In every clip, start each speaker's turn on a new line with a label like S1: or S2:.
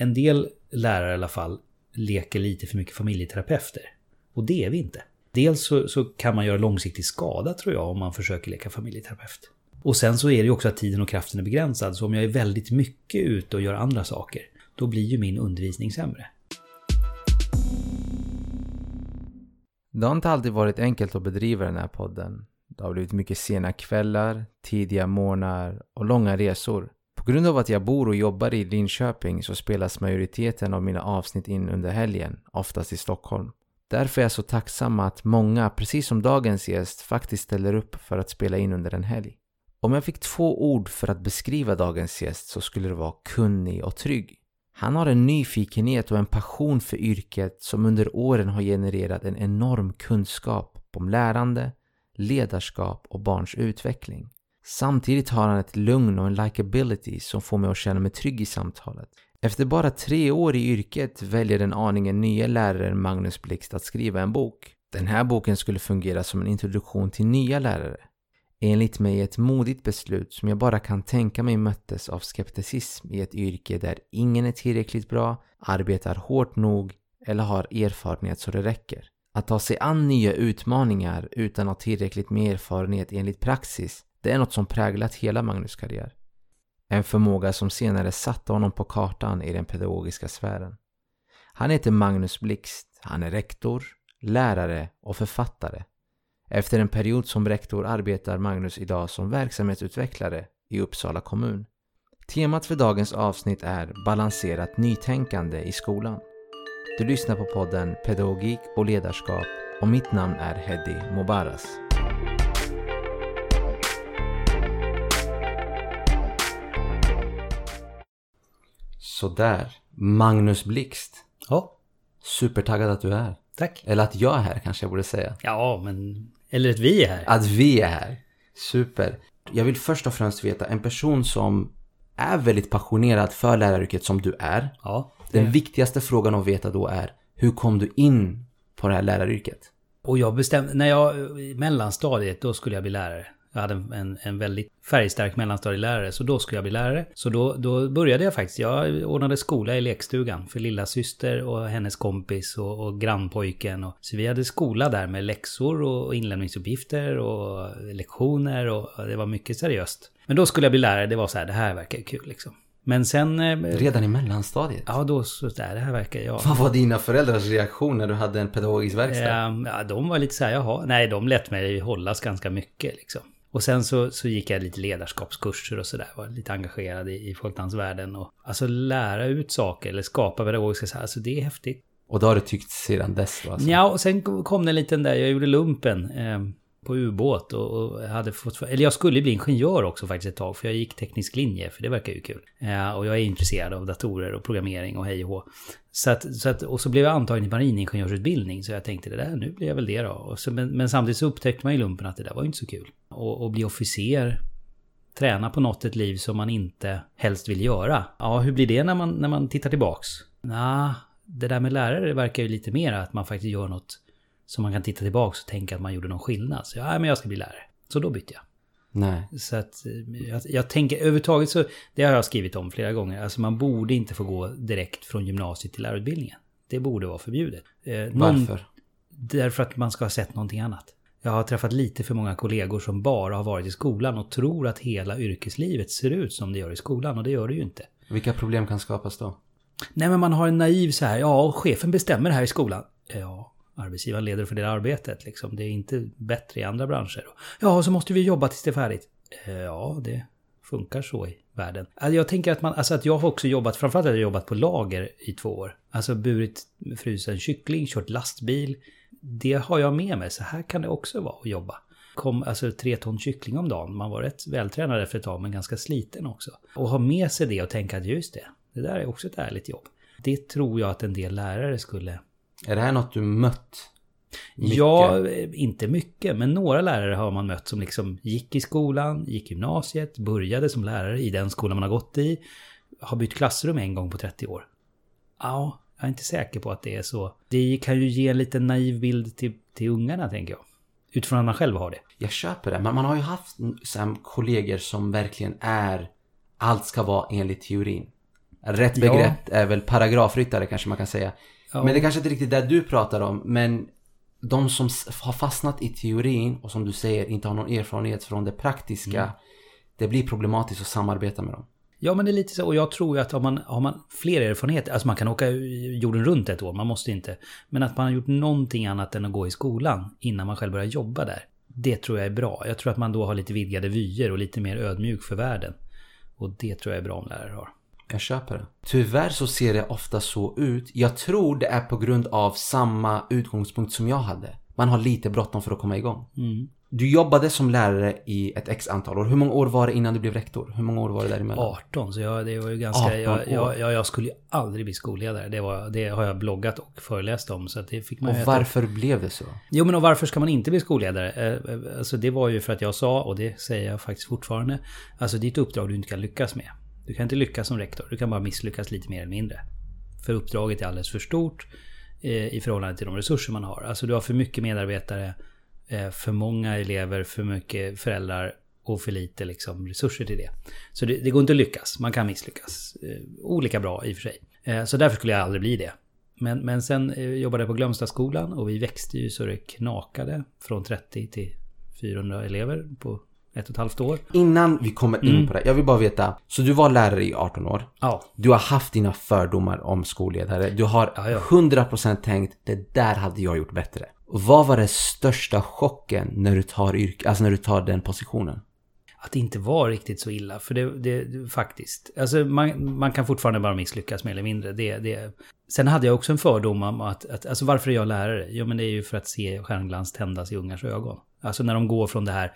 S1: en del lärare i alla fall leker lite för mycket familjeterapeuter. Och det är vi inte. Dels så, så, kan man göra långsiktig skada tror jag om man försöker leka familjeterapeut. Och sen så är det ju också att tiden och kraften är begränsad. Så om jag är väldigt mycket ute och gör andra saker, då blir ju min undervisning sämre.
S2: Det har inte alltid varit enkelt att bedriva den här podden. Det har blivit mycket sena kvällar, tidiga morgnar och långa resor. På grund av att jag bor och jobbar i Linköping så spelas majoriteten av mina avsnitt in under helgen, oftast i Stockholm. Därför är jag så tacksam att många, precis som dagens gäst, faktiskt ställer upp för att spela in under en helg. Om jag fick två ord för att beskriva dagens gäst så skulle det vara kunnig och trygg. Han har en nyfikenhet och en passion för yrket som under åren har genererat en enorm kunskap om lärande, ledarskap och barns utveckling. Samtidigt har han ett lugn och en likability som får mig att känna mig trygg i samtalet. Efter bara tre år i yrket väljer den aningen nya läraren Magnus Blixt att skriva en bok. Den här boken skulle fungera som en introduktion till nya lärare. Enligt mig ett modigt beslut som jag bara kan tänka mig möttes av skepticism i ett yrke där ingen är tillräckligt bra, arbetar hårt nog eller har erfarenhet så det räcker. Att ta sig an nya utmaningar utan att ha tillräckligt med erfarenhet enligt praxis, det är något som präglat hela Magnus karriär. En förmåga som senare satte honom på kartan i den pedagogiska sfären. Han heter Magnus Blixt, han är rektor, lärare och författare. Efter en period som rektor arbetar Magnus idag som verksamhetsutvecklare i Uppsala kommun. Temat för dagens avsnitt är balanserat nytänkande i skolan. Du lyssnar på podden Pedagogik och ledarskap och mitt namn är Hedi Mobaras. Sådär. Magnus Blixt.
S1: Ja.
S2: Supertaggad att du är här.
S1: Tack.
S2: Eller att jag är här kanske jag borde säga.
S1: Ja, men... Eller att vi är här.
S2: Att vi är här. Super. Jag vill först och främst veta, en person som är väldigt passionerad för läraryrket som du är.
S1: Ja.
S2: Den viktigaste frågan att veta då är, hur kom du in på det här läraryrket?
S1: Och jag bestämde, när jag i mellanstadiet, då skulle jag bli lärare. Jag hade en, en, en väldigt färgstark mellanstadielärare, så då skulle jag bli lärare. Så då, då började jag faktiskt. Jag ordnade skola i lekstugan för lilla syster och hennes kompis och, och grannpojken. Och, så vi hade skola där med läxor och inlämningsuppgifter och lektioner och det var mycket seriöst. Men då skulle jag bli lärare, det var så här, det här verkar kul liksom. Men sen... eh,
S2: Redan i mellanstadiet?
S1: Ja, då så där, det här verkar jag...
S2: Vad var dina föräldrars reaktion när du hade en pedagogisk verkstad?
S1: Ehm, Ja, de var lite så här, jaha, nej, de lät mig hållas ganska mycket liksom. Och sen så, så gick jag lite ledarskapskurser och sådär. Var lite engagerad i, i folkdansvärlden. Och, alltså lära ut saker eller skapa pedagogiska så här, alltså det är häftigt.
S2: Och då har du tyckt sedan dess? Alltså.
S1: Ja, och sen kom det en liten där, jag gjorde lumpen eh, på ubåt och, och hade fått, eller jag skulle bli ingenjör också faktiskt ett tag, för jag gick teknisk linje, för det verkar ju kul. Eh, och jag är intresserad av datorer och programmering och hej och hå. Så att, så att, och så blev jag antagen i mariningenjörsutbildning, så jag tänkte det där, nu blir jag väl det då. Och så, men, men samtidigt så upptäckte man i lumpen att det där var ju inte så kul. Och, och bli officer, träna på något ett liv som man inte helst vill göra. Ja, hur blir det när man, när man tittar tillbaks? Nja... det där med lärare verkar ju lite mer att man faktiskt gör något som man kan titta tillbaks och tänka att man gjorde någon skillnad. Så ja, men jag ska bli lärare. Så då bytte jag.
S2: Nej.
S1: Så att eh, jag, jag tänker överhuvudtaget så, det har jag skrivit om flera gånger, alltså man borde inte få gå direkt från gymnasiet till lärarutbildningen. Det borde vara förbjudet. Eh, någon-
S2: Varför?
S1: Därför att man ska ha sett någonting annat. Jag har träffat lite för många kollegor som bara har varit i skolan och tror att hela yrkeslivet ser ut som det gör i skolan och det gör det ju inte.
S2: Vilka problem kan skapas då?
S1: Nej men man har en naiv så här, ja chefen bestämmer här i skolan. Ja, arbetsgivaren leder för det arbetet liksom. Det är inte bättre i andra branscher. Ja, så måste vi jobba tills det är färdigt. Eh, ja, det funkar så i världen. Alltså, Jag tänker att man, alltså att jag har också jobbat, framförallt har jag jobbat på lager i två år. Alltså burit frusen kyckling, kört lastbil. Det har jag med mig, så här kan det också vara att jobba. Kom, alltså tre ton kyckling om dagen. Man var rätt vältränad efter ett tag, men ganska sliten också. Och ha med sig det och tänka att just det, det där är också ett ärligt jobb. Det tror jag att en del lärare skulle
S2: är det här något du mött? Mycket?
S1: Ja, eh, inte mycket, men några lärare har man mött som liksom gick i skolan, gick gymnasiet, började som lärare i den skolan man har gått i, har bytt klassrum en gång på 30 år. Ja, jag är inte säker på att det är så. Det kan ju ge en liten naiv bild till, till ungarna, tänker jag. Utifrån att man själv har det.
S2: Jag köper det, men man har ju haft så kollegor som verkligen är allt ska vara enligt teorin.
S3: Rätt
S1: Ja.
S3: begrepp är väl paragrafryttare kanske man kan säga.
S1: Ja.
S3: Men det kanske inte riktigt är det du pratar om. Men de som har fastnat i teorin och som du säger inte har någon erfarenhet från det praktiska.
S1: Mm.
S3: Det blir problematiskt att samarbeta med dem.
S1: Ja men det är lite så, och jag tror ju att har man, har man fler erfarenheter, alltså man kan åka jorden runt ett år, man måste inte. Men att man har gjort någonting annat än att gå i skolan innan man själv börjar jobba där. Det tror jag är bra. Jag tror att man då har lite vidgade vyer och lite mer ödmjuk för världen. Och det tror jag är bra om lärare har.
S3: Jag köper det. Tyvärr så ser det ofta så ut. Jag tror det är på grund av samma utgångspunkt som jag hade. Man har lite bråttom för att komma igång.
S1: Mm.
S3: Du jobbade som lärare i ett x antal år. Hur många år var det innan du blev rektor? Hur många år var det däremellan?
S1: 18, så jag, det var ju ganska...
S3: 18
S1: jag, jag, jag, skulle ju aldrig bli skolledare. Det, var, det har jag bloggat och föreläst om. Så det fick man
S3: Och
S1: äta
S3: varför blev det så?
S1: Jo men och varför ska man inte bli skolledare? Eh, eh, Alltså det var ju för att jag sa, och det säger jag faktiskt fortfarande. Alltså det är ett uppdrag du inte kan lyckas med. Du kan inte lyckas som rektor, du kan bara misslyckas lite mer eller mindre. För uppdraget är alldeles för stort eh, i förhållande till de resurser man har. Alltså du har för mycket medarbetare, eh, för många elever, för mycket föräldrar och för lite liksom, resurser till det. Så det, det går inte att lyckas, man kan misslyckas. Eh, Olika bra i och för sig. Eh, Så därför skulle jag aldrig bli det. Men, men sen eh, jobbade jag på Glömstaskolan och vi växte ju så det knakade. Från 30 till 400 elever på ett och ett halvt år.
S3: Innan vi kommer in
S1: Mm.
S3: på det. Jag vill bara veta. Så du var lärare i 18 år.
S1: Ja,
S3: Du har haft dina fördomar om skolledare. Du har
S1: Ja, ja.
S3: 100% tänkt det där hade jag gjort bättre. Vad var den största chocken när du tar yrke, alltså när du tar den positionen?
S1: att det inte var riktigt så illa. För det, det, faktiskt. Alltså man, man kan fortfarande bara misslyckas mer eller mindre. Det, det. Sen hade jag också en fördom om att, att alltså varför är jag lärare? Jo men det är ju för att se stjärnglans tändas i ungars ögon. Alltså när de går från det här "Rr,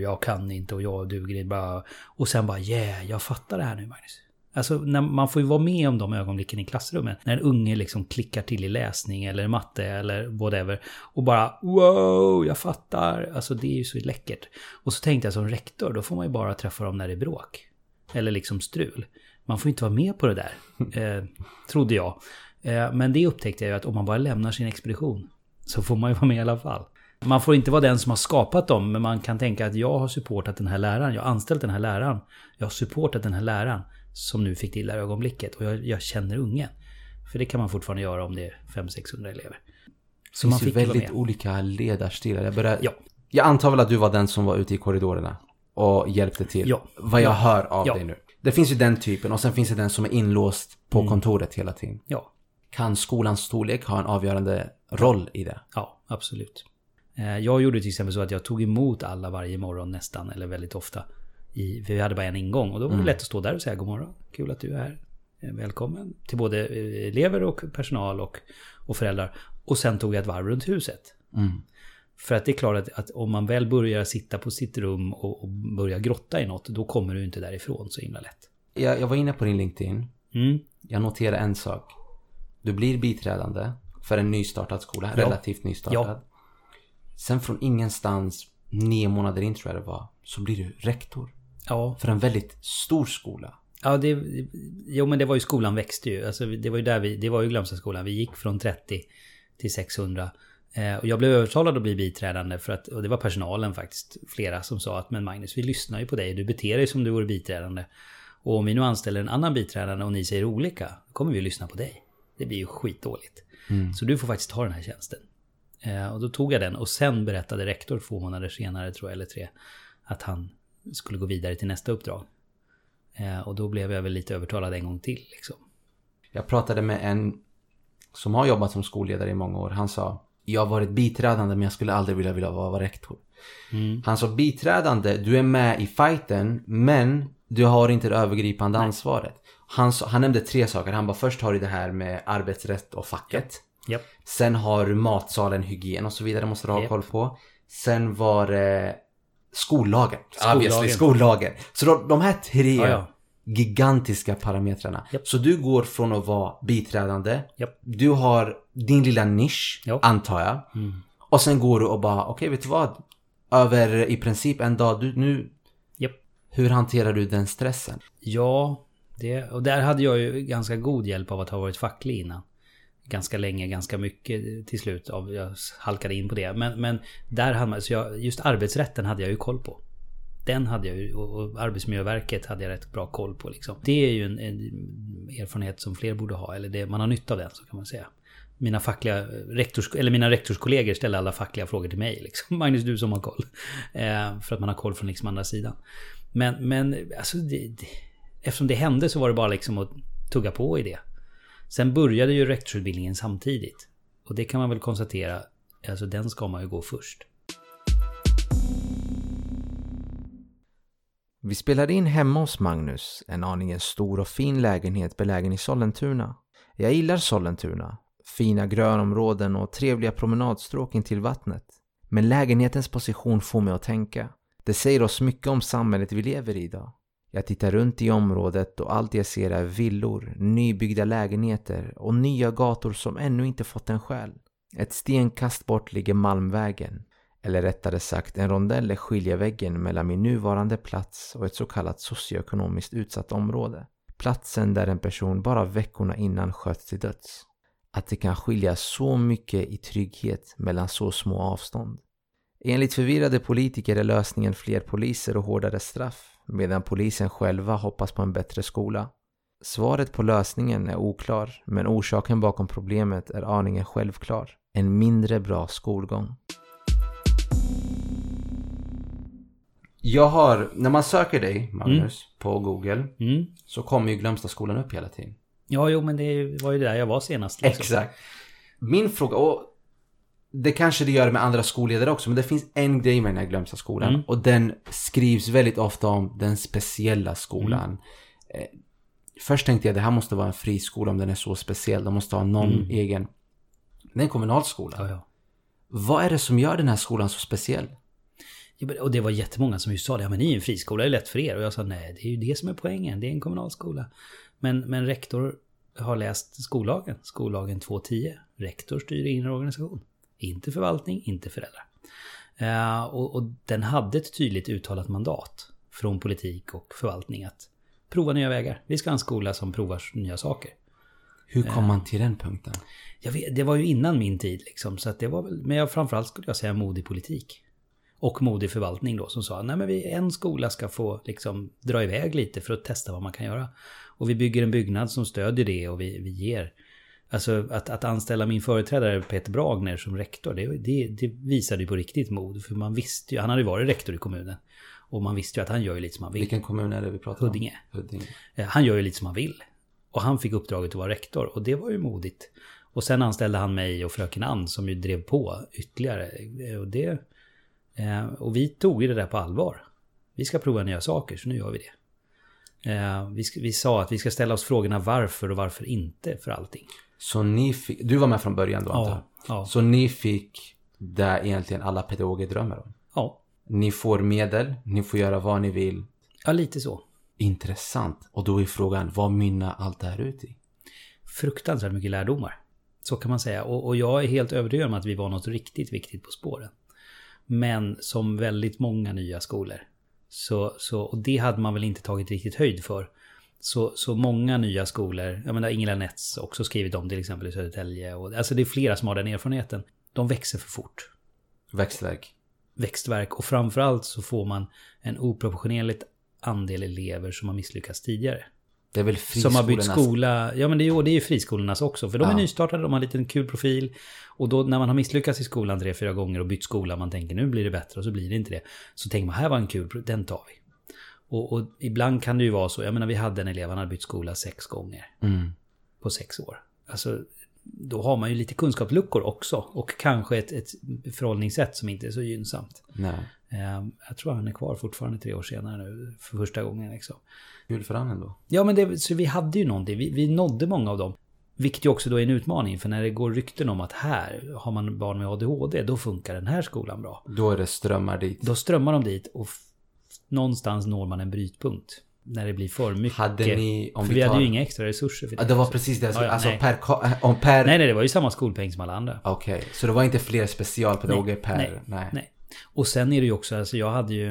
S1: jag kan inte och jag duger inte. Bara, och sen bara yeah, jag fattar det här nu Magnus. Alltså man får ju vara med om de ögonblicken i klassrummet. När en unge liksom klickar till i läsning eller matte eller whatever. Och bara wow, jag fattar. Alltså det är ju så läckert. Och så tänkte jag som rektor, då får man ju bara träffa dem när det är bråk. Eller liksom strul. Man får inte vara med på det där. Eh, trodde jag. Eh, men det upptäckte jag ju att om man bara lämnar sin expedition. Så får man ju vara med i alla fall. Man får inte vara den som har skapat dem, men man kan tänka att jag har supportat den här läraren. Jag har anställt den här läraren. Jag har supportat den här läraren. Som nu fick till det här ögonblicket. Och jag, jag känner ungen. För det kan man fortfarande göra om det är 500-600 elever. Så
S3: Det
S1: man
S3: finns ju väldigt olika ledarstilar. Jag, börjar,
S1: Ja.
S3: jag antar väl att du var den som var ute i korridorerna och hjälpte till.
S1: Ja.
S3: Vad jag
S1: Ja.
S3: hör av
S1: Ja.
S3: dig nu. Det finns ju den typen och sen finns det den som är inlåst på
S1: Mm.
S3: kontoret hela tiden.
S1: Ja,
S3: Kan skolans storlek ha en avgörande roll i det?
S1: Ja, absolut. Eh, Jag gjorde till exempel så att jag tog emot alla varje morgon nästan, eller väldigt ofta. I, vi hade bara en ingång och då var det lätt att stå där och säga god morgon, kul att du är här. Eh, Välkommen till både eh, elever och personal och, och föräldrar. Och sen tog jag ett varv runt huset.
S3: Mm.
S1: För att det är klart att, att om man väl börjar sitta på sitt rum och, och börja grotta i något, då kommer du inte därifrån så himla lätt.
S3: Jag, jag var inne på din LinkedIn.
S1: Mm.
S3: Jag noterar en sak. Du blir biträdande för en nystartad skola,
S1: Ja.
S3: relativt nystartad.
S1: Ja.
S3: Sen från ingenstans, nio månader in tror jag det var, så blir du rektor.
S1: Ja,
S3: För en väldigt stor skola.
S1: Ja, det, jo men det var ju skolan växte ju. Alltså, det var ju där vi, det var ju Glömstaskolan. Vi gick från 30 till 600. Eh, och jag blev övertalad att bli biträdande för att, och det var personalen faktiskt, flera som sa att men Magnus, vi lyssnar ju på dig, du beter dig som du vore biträdande. Och om vi nu anställer en annan biträdande och ni säger olika, då kommer vi att lyssna på dig. Det blir ju skitdåligt. Så du får faktiskt ta den här tjänsten. Eh, och då tog jag den och sen berättade rektor två månader senare, tror jag, eller tre, att han skulle gå vidare till nästa uppdrag. Eh, och då blev jag väl lite övertalad en gång till liksom.
S3: Jag pratade med en som har jobbat som skolledare i många år. Han sa Jag har varit biträdande men jag skulle aldrig vilja, vilja vara rektor.
S1: Mm.
S3: Han sa biträdande, du är med i fighten men du har inte det övergripande ansvaret. Han, han nämnde tre saker. Han bara först har du det här med arbetsrätt och facket.
S1: Japp.
S3: Sen har du matsalen, hygien och så vidare måste du ha
S1: Japp.
S3: koll på. Sen var det skollagen.
S1: Skollagen.
S3: Obviously, skollagen. Så de, de här tre
S1: Ja, ja.
S3: gigantiska parametrarna.
S1: Japp.
S3: Så du går från att vara biträdande. Du har din lilla nisch, antar jag.
S1: Mm.
S3: Och sen går du och bara, okej vet du vad? Över i princip en dag, du, nu... Hur hanterar du den stressen?
S1: Ja, det, och där hade jag ju ganska god hjälp av att ha varit facklig innan. Ganska länge, ganska mycket till slut. Av, jag halkade in på det. Men, men där hade man, så jag, just arbetsrätten hade jag ju koll på. Den hade jag ju, och Arbetsmiljöverket hade jag rätt bra koll på liksom. Det är ju en, en erfarenhet som fler borde ha, eller det, man har nytta av den så kan man säga mina fackliga eh, rektors, eller mina rektorskollegor ställer alla fackliga frågor till mig. Liksom. Magnus, du som har koll. Eh, för att man har koll från liksom andra sidan. Men, men alltså, det, det, eftersom det hände så var det bara liksom att tugga på i det. Sen började ju rektorsutbildningen samtidigt. Och det kan man väl konstatera, alltså den ska man ju gå först.
S3: Vi spelade in hemma hos Magnus, en aningen stor och fin lägenhet belägen i Sollentuna. Jag gillar Sollentuna, fina grönområden och trevliga promenadstråk in till vattnet. Men lägenhetens position får mig att tänka. Det säger oss mycket om samhället vi lever i idag. Jag tittar runt i området och allt jag ser är villor, nybyggda lägenheter och nya gator som ännu inte fått en själ. Ett stenkast bort ligger Malmvägen. Eller rättare sagt, en rondell är skiljeväggen mellan min nuvarande plats och ett så kallat socioekonomiskt utsatt område. Platsen där en person bara veckorna innan sköts till döds. Att det kan skilja så mycket i trygghet mellan så små avstånd. Enligt förvirrade politiker är lösningen fler poliser och hårdare straff, medan polisen själva hoppas på en bättre skola. Svaret på lösningen är oklar, men orsaken bakom problemet är aningen självklar. En mindre bra skolgång. Jag har, när man söker dig Magnus mm. på Google mm. så kommer ju Glömstaskolan upp hela tiden.
S1: Ja, jo men det var ju där jag var senast.
S3: Liksom. Exakt. Min fråga, och det kanske det gör med andra skolledare också, men det finns en grej med den här glömsta skolan. Mm. Och den skrivs väldigt ofta om den speciella skolan. Mm. Eh, först tänkte jag det här måste vara en friskola om den är så speciell. De måste ha någon mm. egen. Det är en kommunalskola.
S1: Ja, ja.
S3: Vad är det som gör den här skolan så speciell?
S1: Och det var jättemånga som ju sa det, ja men ni är en friskola, det är lätt för er. Och jag sa nej, det är ju det som är poängen, det är en kommunalskola. Men, men rektor har läst skollagen, skollagen 2.10. Rektor styr in organisation. Inte förvaltning, inte föräldrar. Uh, och, och, den hade ett tydligt uttalat mandat från politik och förvaltning att prova nya vägar. Vi ska ha en skola som provar nya saker.
S3: Hur kom uh, man till den punkten?
S1: Vet, det var ju innan min tid liksom. Så att det var väl, men jag, framförallt skulle jag säga modig politik. Och modig förvaltning då som sa, nej men vi, en skola ska få liksom dra iväg lite för att testa vad man kan göra. Och vi bygger en byggnad som stödjer det och vi, vi ger. Alltså att, att anställa min företrädare Peter Bragner som rektor, det, det, det visade ju på riktigt mod. För man visste ju, han hade ju varit rektor i kommunen. Och man visste ju att han gör ju lite som han vill.
S3: Vilken kommun är det vi pratar
S1: Huddinge.
S3: om? Huddinge.
S1: Eh, han gör ju lite som han vill. Och han fick uppdraget att vara rektor och det var ju modigt. Och sen anställde han mig och fröken Ann som ju drev på ytterligare. Eh, och, det, eh, och vi tog ju det där på allvar. Vi ska prova nya saker, så nu gör vi det. Vi, vi sa att vi ska ställa oss frågorna varför och varför inte för allting.
S3: Så ni fick, du var med från början då
S1: ja, antar ja.
S3: Så ni fick det egentligen alla pedagoger drömmer om?
S1: Ja.
S3: Ni får medel, ni får göra vad ni vill.
S1: Ja, lite så.
S3: Intressant. Och då är frågan, vad mynnar allt det här ut i?
S1: Fruktansvärt mycket lärdomar. Så kan man säga. Och, och jag är helt övertygad om att vi var något riktigt viktigt på spåren. Men som väldigt många nya skolor så, så, och det hade man väl inte tagit riktigt höjd för. Så, så många nya skolor, jag menar Ingela Nets också skrivit om till exempel i Södertälje. Och, alltså det är flera som har den erfarenheten. De växer för fort.
S3: Växtverk.
S1: Växtverk och framförallt så får man en oproportionerligt andel elever som har misslyckats tidigare.
S3: Det är väl
S1: friskolornas... Som har bytt skola. Ja men det är, det är ju friskolornas också. För de är nystartade, de har en liten kul profil. Och då när man har misslyckats i skolan tre, fyra gånger och bytt skola, man tänker nu blir det bättre och så blir det inte det. Så tänker man här var en kul, den tar vi. Och, och ibland kan det ju vara så, jag menar vi hade en elev, han hade bytt skola sex gånger.
S3: Mm.
S1: På sex år. Alltså då har man ju lite kunskapsluckor också. Och kanske ett, ett förhållningssätt som inte är så gynnsamt.
S3: Nej.
S1: Ehm, jag tror han är kvar fortfarande tre år senare nu, för första gången. Liksom.
S3: Kul för han ändå.
S1: Ja, men det, så vi hade ju någonting. Vi, vi nådde många av dem. Vilket ju också då är en utmaning, för när det går rykten om att här har man barn med ADHD, då funkar den här skolan bra.
S3: Då är det strömmar dit.
S1: Då strömmar de dit och någonstans når man en brytpunkt. När det blir för mycket.
S3: Hade ni,
S1: om för vi, tar... hade ju inga extra resurser för
S3: det. Ja, det var precis det. Ja, ja, alltså nej. per, om per...
S1: Nej, nej, det var ju samma skolpeng som alla andra.
S3: Okej, okay. så det var inte fler specialpedagoger
S1: nej,
S3: per...
S1: Nej, nej. nej. Och sen är det ju också, alltså jag hade ju...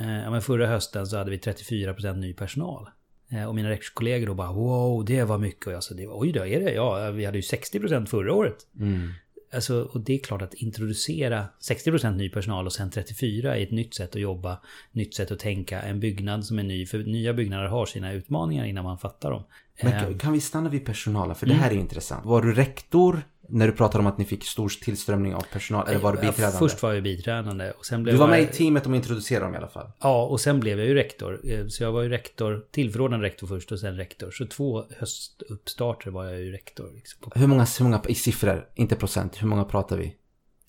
S1: Eh, men förra hösten så hade vi 34% ny personal. Eh, och mina rektorskollegor då bara wow, det var mycket. Och jag sa, oj då, är det? Ja, vi hade ju 60% förra året.
S3: Mm.
S1: Alltså, och det är klart att introducera 60% ny personal och sen 34 i ett nytt sätt att jobba, nytt sätt att tänka, en byggnad som är ny. För nya byggnader har sina utmaningar innan man fattar dem.
S3: Men kan, kan vi stanna vid personalen? För det här är intressant. Var du rektor när du pratade om att ni fick stor tillströmning av personal? Eller var du biträdande?
S1: Först var jag biträdande. Och sen blev
S3: Du var med
S1: jag,
S3: i teamet och introducerade dem i alla fall?
S1: Ja, och sen blev jag ju rektor. Eh, Så jag var ju rektor, tillförordnad rektor först och sen rektor. Så två höstuppstarter var jag ju rektor. Liksom.
S3: Hur många, hur många i siffror, inte procent, hur många pratar vi?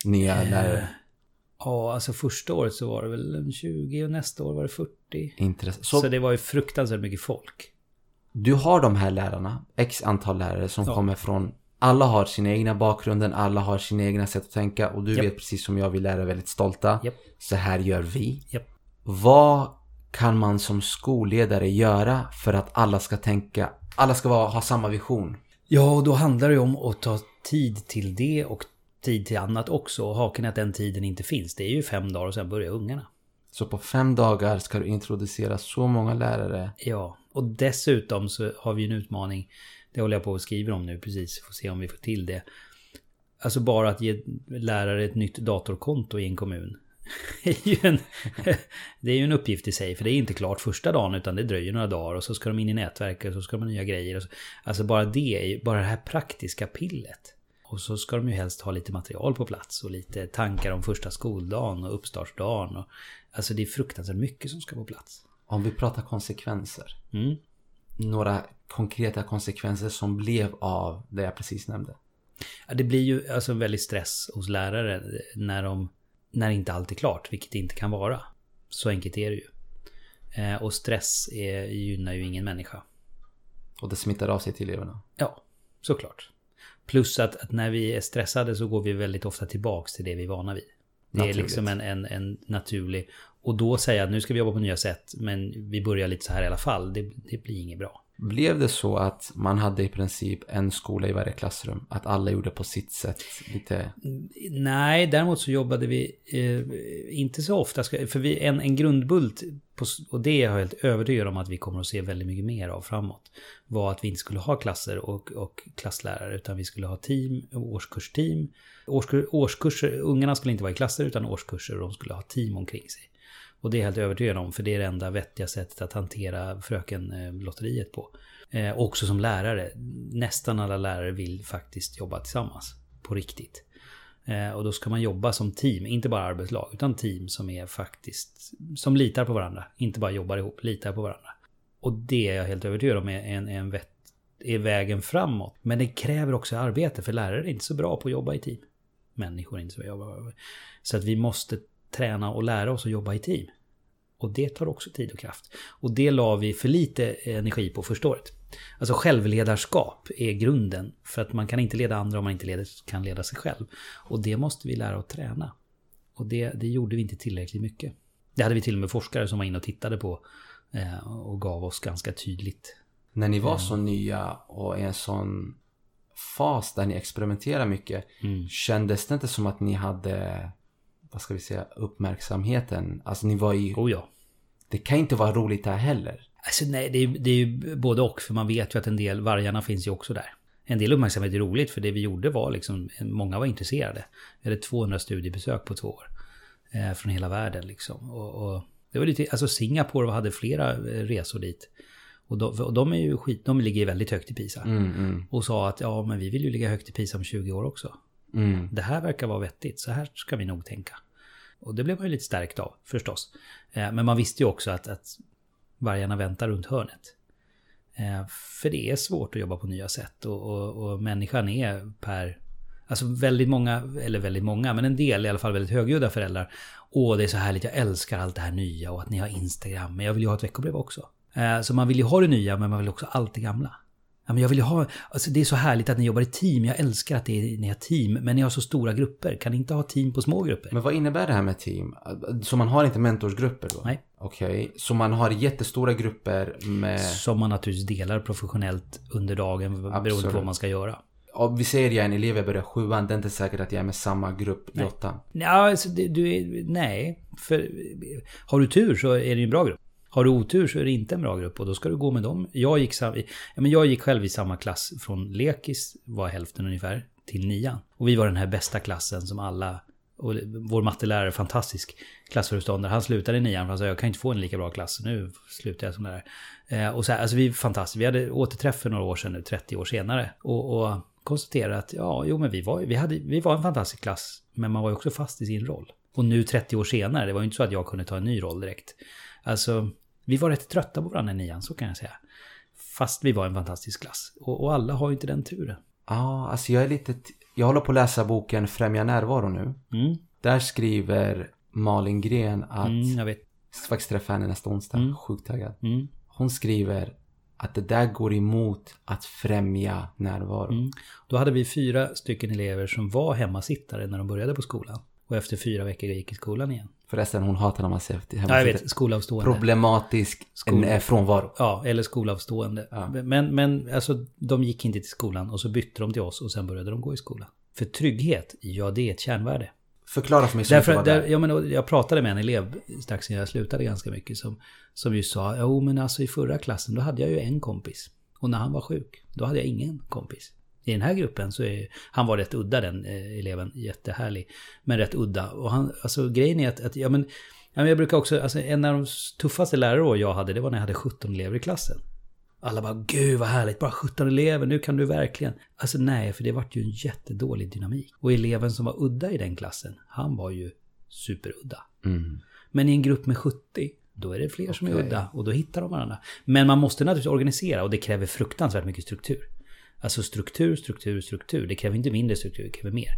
S3: Nya lärare?
S1: Ja, alltså första året så var det väl en 20 och nästa år var det 40.
S3: Intressant.
S1: Så,
S3: Så,
S1: det var ju fruktansvärt mycket folk.
S3: du har de här lärarna, x antal lärare som
S1: Ja.
S3: kommer från alla har sina egna bakgrunden, alla har sina egna sätt att tänka och du
S1: Japp.
S3: vet precis som jag, vi lärare är väldigt stolta.
S1: Japp.
S3: Så här gör vi.
S1: Japp.
S3: Vad kan man som skolledare göra för att alla ska tänka, alla ska vara, ha samma vision?
S1: Ja, och då handlar det om att ta tid till det och tid till annat också. Och haken är att den tiden inte finns. Det är ju fem dagar och sen börjar ungarna.
S3: Så på fem dagar ska du introducera så många lärare.
S1: Ja, och dessutom så har vi en utmaning. Det håller jag på att skriva om nu precis. Får se om vi får till det. Alltså bara att ge lärare ett nytt datorkonto i en kommun. är ju en, det är ju en uppgift i sig. För det är inte klart första dagen utan det dröjer några dagar. Och så ska de in i nätverket och så ska de ha nya grejer. Och så, alltså bara det, bara det här praktiska pillet. Och så ska de ju helst ha lite material på plats och lite tankar om första skoldagen och uppstartsdagen. Och, alltså det är fruktansvärt mycket som ska på plats.
S3: Om vi pratar konsekvenser.
S1: Mm.
S3: Några konkreta konsekvenser som blev av det jag precis nämnde.
S1: Ja, det blir ju alltså en väldig stress hos lärare när, de, när inte allt är klart, vilket det inte kan vara. Så enkelt är det ju. Eh, och stress är, gynnar ju ingen människa.
S3: Och det smittar av sig till eleverna.
S1: Ja, såklart. Plus att, att när vi är stressade så går vi väldigt ofta tillbaks till det vi är vana vid. Det är
S3: Naturligt.
S1: liksom en, en, en naturlig... Och då säga att nu ska vi jobba på nya sätt, men vi börjar lite så här i alla fall. Det, det blir inget bra.
S3: Blev det så att man hade i princip en skola i varje klassrum? Att alla gjorde på sitt sätt? Lite...
S1: Nej, däremot så jobbade vi eh, inte så ofta. För vi, en, en grundbult, på, och det är jag helt övertygad om att vi kommer att se väldigt mycket mer av framåt. Var att vi inte skulle ha klasser och, och klasslärare, utan vi skulle ha team, årskursteam. Årskur, årskurser, ungarna skulle inte vara i klasser utan årskurser och de skulle ha team omkring sig. Och det är jag helt övertygad om, för det är det enda vettiga sättet att hantera frökenlotteriet på. Eh, också som lärare. Nästan alla lärare vill faktiskt jobba tillsammans. På riktigt. Eh, och då ska man jobba som team, inte bara arbetslag, utan team som är faktiskt... Som litar på varandra. Inte bara jobbar ihop, litar på varandra. Och det är jag helt övertygad om är en, en vett, är vägen framåt. Men det kräver också arbete, för lärare är inte så bra på att jobba i team. Människor är inte så bra på att jobba. Så att vi måste träna och lära oss att jobba i team. Och det tar också tid och kraft. Och det la vi för lite energi på första året. Alltså självledarskap är grunden. För att man kan inte leda andra om man inte leder, kan leda sig själv. Och det måste vi lära att träna. Och det, det gjorde vi inte tillräckligt mycket. Det hade vi till och med forskare som var inne och tittade på. Eh, och gav oss ganska tydligt.
S3: När ni var så nya och i en sån fas där ni experimenterar mycket.
S1: Mm.
S3: Kändes det inte som att ni hade, vad ska vi säga, uppmärksamheten? Alltså ni var i,
S1: Oh ja.
S3: Det kan inte vara roligt där heller.
S1: Alltså nej, det är, det är ju både och. För man vet ju att en del, vargarna finns ju också där. En del uppmärksamhet är roligt för det vi gjorde var liksom, många var intresserade. Vi hade 200 studiebesök på två år. Eh, från hela världen liksom. Och, och det var lite, alltså Singapore hade flera eh, resor dit. Och de, och de är ju skit, de ligger väldigt högt i PISA.
S3: Mm, mm,
S1: Och sa att ja men vi vill ju ligga högt i PISA om 20 år också.
S3: mm.
S1: Det här verkar vara vettigt, så här ska vi nog tänka. Och det blev man ju lite stärkt av förstås. Eh, men man visste ju också att, att vargarna väntar runt hörnet. Eh, för det är svårt att jobba på nya sätt och, och, och människan är per... Alltså väldigt många, eller väldigt många, men en del i alla fall väldigt högljudda föräldrar. Åh, det är så härligt, jag älskar allt det här nya och att ni har Instagram, men jag vill ju ha ett veckobrev också. Eh, så man vill ju ha det nya, men man vill också ha allt det gamla. Ja, men jag vill ju ha, alltså det är så härligt att ni jobbar i team. Jag älskar att det är, ni har team, men ni har så stora grupper. Kan ni inte ha team på små grupper?
S3: Men vad innebär det här med team? Så man har inte mentorsgrupper då?
S1: Nej.
S3: Okej, så man har jättestora grupper med...
S1: Som man naturligtvis delar professionellt under dagen beroende
S3: Absolut.
S1: på vad man ska göra.
S3: Och vi säger jag är en elev, jag börjar sjuan, det är inte säkert att jag är med samma grupp i
S1: Nej.
S3: åttan.
S1: Ja, alltså, det, du är, nej. För har du tur så är det ju en bra grupp. Har du otur så är det inte en bra grupp och då ska du gå med dem. Jag gick, ja, men jag gick själv i samma klass från lekis, var hälften ungefär, till nian. Och vi var den här bästa klassen som alla och vår mattelärare, fantastisk klassföreståndare, han slutade i nian för han sa jag kan inte få en lika bra klass, nu slutar jag som lärare. Eh, och så här, alltså vi är fantastiska, vi hade återträff för några år sedan nu, 30 år senare. Och, och konstaterade att ja, jo men vi var, vi, hade, vi var en fantastisk klass, men man var ju också fast i sin roll. Och nu 30 år senare, det var ju inte så att jag kunde ta en ny roll direkt. Alltså, vi var rätt trötta på varandra i nian, så kan jag säga. Fast vi var en fantastisk klass. Och, och alla har ju inte den turen.
S3: Ja, alltså jag är lite... Jag håller på att läsa boken Främja närvaro nu.
S1: Mm,
S3: Där skriver Malin Gren att...
S1: mm, jag vet.
S3: Ska faktiskt träffa henne nästa onsdag.
S1: Mm.
S3: Sjukt taggad.
S1: Mm,
S3: Hon skriver att det där går emot att främja närvaro.
S1: mm. Då hade vi fyra stycken elever som var hemmasittare när de började på skolan. Och efter fyra veckor gick i skolan igen.
S3: Förresten, hon hatar när man säger hemma.
S1: Ja, jag vet. Skolavstående.
S3: Problematisk
S1: Skol-
S3: frånvaro.
S1: Ja, eller skolavstående.
S3: Ja.
S1: Men, men alltså, de gick inte till skolan och så bytte de till oss och sen började de gå i skolan. För trygghet, ja det är ett kärnvärde.
S3: Förklara för mig
S1: Därför,
S3: det
S1: där,
S3: är.
S1: ja, men, jag pratade med en elev strax innan jag slutade ganska mycket som, som ju sa, jo men alltså i förra klassen då hade jag ju en kompis. Och när han var sjuk, då hade jag ingen kompis. I den här gruppen så är han var rätt udda den eh, eleven, jättehärlig. Men rätt udda. Och han, alltså grejen är att, att ja men, ja, men jag brukar också, alltså en av de tuffaste lärarår jag hade, det var när jag hade 17 elever i klassen. Alla bara, gud vad härligt, bara 17 elever, nu kan du verkligen. Alltså nej, för det vart ju en jättedålig dynamik. Och eleven som var udda i den klassen, han var ju superudda.
S3: Mm.
S1: Men i en grupp med 70, då är det fler som är udda och då hittar de varandra. Men man måste naturligtvis organisera och det kräver fruktansvärt mycket struktur. Alltså struktur, struktur, struktur. Det kräver inte mindre struktur, det kräver mer.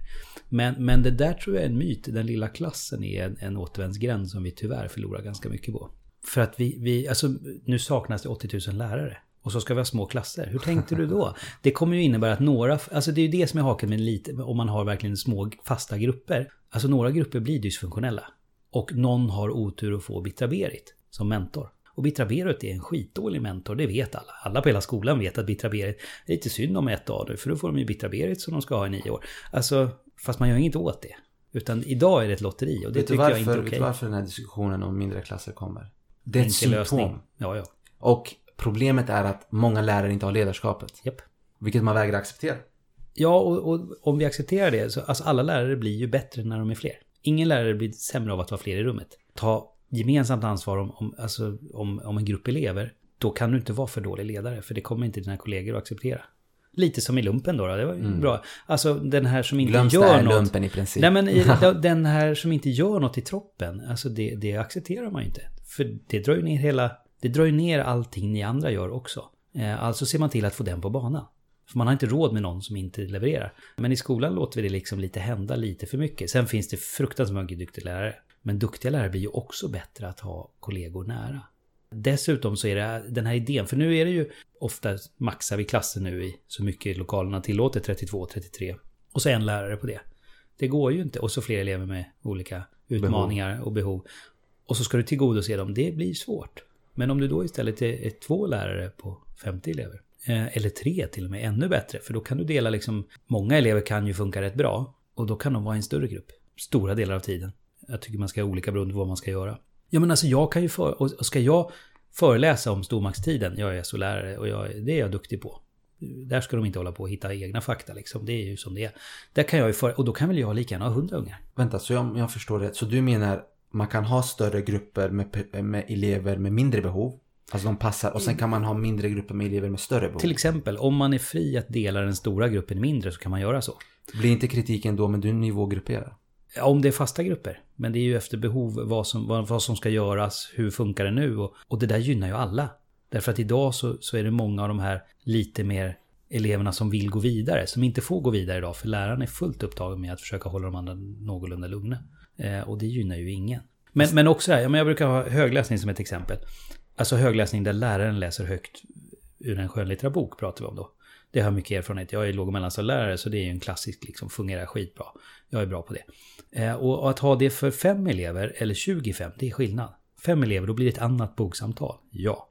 S1: Men, men det där tror jag är en myt. Den lilla klassen är en, en återvändsgränd som vi tyvärr förlorar ganska mycket på. För att vi, vi, alltså nu saknas det 80 000 lärare. Och så ska vi ha små klasser. Hur tänkte du då? Det kommer ju innebära att några, alltså det är ju det som är haken med lite, om man har verkligen små fasta grupper. Alltså några grupper blir dysfunktionella. Och någon har otur att få Bittra Berit som mentor. Och Bittra Berit är en skitdålig mentor, det vet alla. Alla på hela skolan vet att Bittra Berit är lite synd om ett av för då får de ju Bittra Berit som de ska ha i nio år. Alltså, fast man gör inget åt det. Utan idag är det ett lotteri och det
S3: Vet
S1: tycker jag inte är
S3: varför,
S1: okej.
S3: vet du varför den här diskussionen om mindre klasser kommer? Det är ett symptom.
S1: lösning. Ja, ja.
S3: Och problemet är att många lärare inte har ledarskapet.
S1: Japp.
S3: Vilket man vägrar acceptera.
S1: Ja, och, och om vi accepterar det så alltså alla lärare blir ju bättre när de är fler. Ingen lärare blir sämre av att vara fler i rummet. Ta gemensamt ansvar om, om, alltså, om, om en grupp elever. Då kan du inte vara för dålig ledare, för det kommer inte dina kollegor att acceptera. Lite som i lumpen då, då. det var ju bra. Alltså den här som inte
S3: Glöms
S1: gör något.
S3: lumpen i princip.
S1: Nej men den här som inte gör något i troppen, alltså det, det accepterar man ju inte. För det drar ju ner hela, det drar ju ner allting ni andra gör också. Eh, alltså ser man till att få den på banan. För man har inte råd med någon som inte levererar. Men i skolan låter vi det liksom lite hända lite för mycket. Sen finns det fruktansvärt mycket duktiga lärare. Men duktiga lärare blir ju också bättre att ha kollegor nära. Dessutom så är det den här idén, för nu är det ju ofta maxar vi klasser nu i så mycket lokalerna tillåter, 32, 33. Och så en lärare på det. Det går ju inte. Och så fler elever med olika utmaningar och behov. Och så ska du tillgodose dem. Det blir svårt. Men om du då istället är, är två lärare på 50 elever. Eh, eller tre till och med, ännu bättre. För då kan du dela liksom... Många elever kan ju funka rätt bra. Och då kan de vara i en större grupp. Stora delar av tiden. Jag tycker man ska ha olika beroende på vad man ska göra. Ja men alltså jag kan ju för... Och ska jag föreläsa om stormaktstiden, jag är SO-lärare och jag, det är jag duktig på. Där ska de inte hålla på och hitta egna fakta liksom. Det är ju som det är. Där kan jag ju för, och då kan väl jag lika gärna ha hundra ungar.
S3: Vänta, så jag, jag förstår det. Så du menar man kan ha större grupper med, med elever med mindre behov? Alltså de passar. Och sen kan man ha mindre grupper med elever med större behov.
S1: Till exempel, om man är fri att dela den stora gruppen mindre så kan man göra så.
S3: Blir inte kritiken då, men du nivågrupperar?
S1: Ja, Om det är fasta grupper. Men det är ju efter behov vad som, vad, vad som ska göras, hur funkar det nu? Och, och det där gynnar ju alla. Därför att idag så, så är det många av de här lite mer eleverna som vill gå vidare, som inte får gå vidare idag. För läraren är fullt upptagen med att försöka hålla de andra någorlunda lugna. Eh, och det gynnar ju ingen. Men, men också här, jag brukar ha högläsning som ett exempel. Alltså högläsning där läraren läser högt ur en skönlitterär bok pratar vi om då. Det har jag mycket erfarenhet. Jag är låg och mellanstadielärare så det är ju en klassisk, liksom, fungerar skitbra. Jag är bra på det. Eh, och, och att ha det för fem elever eller 25, det är skillnad. Fem elever, då blir det ett annat boksamtal. Ja.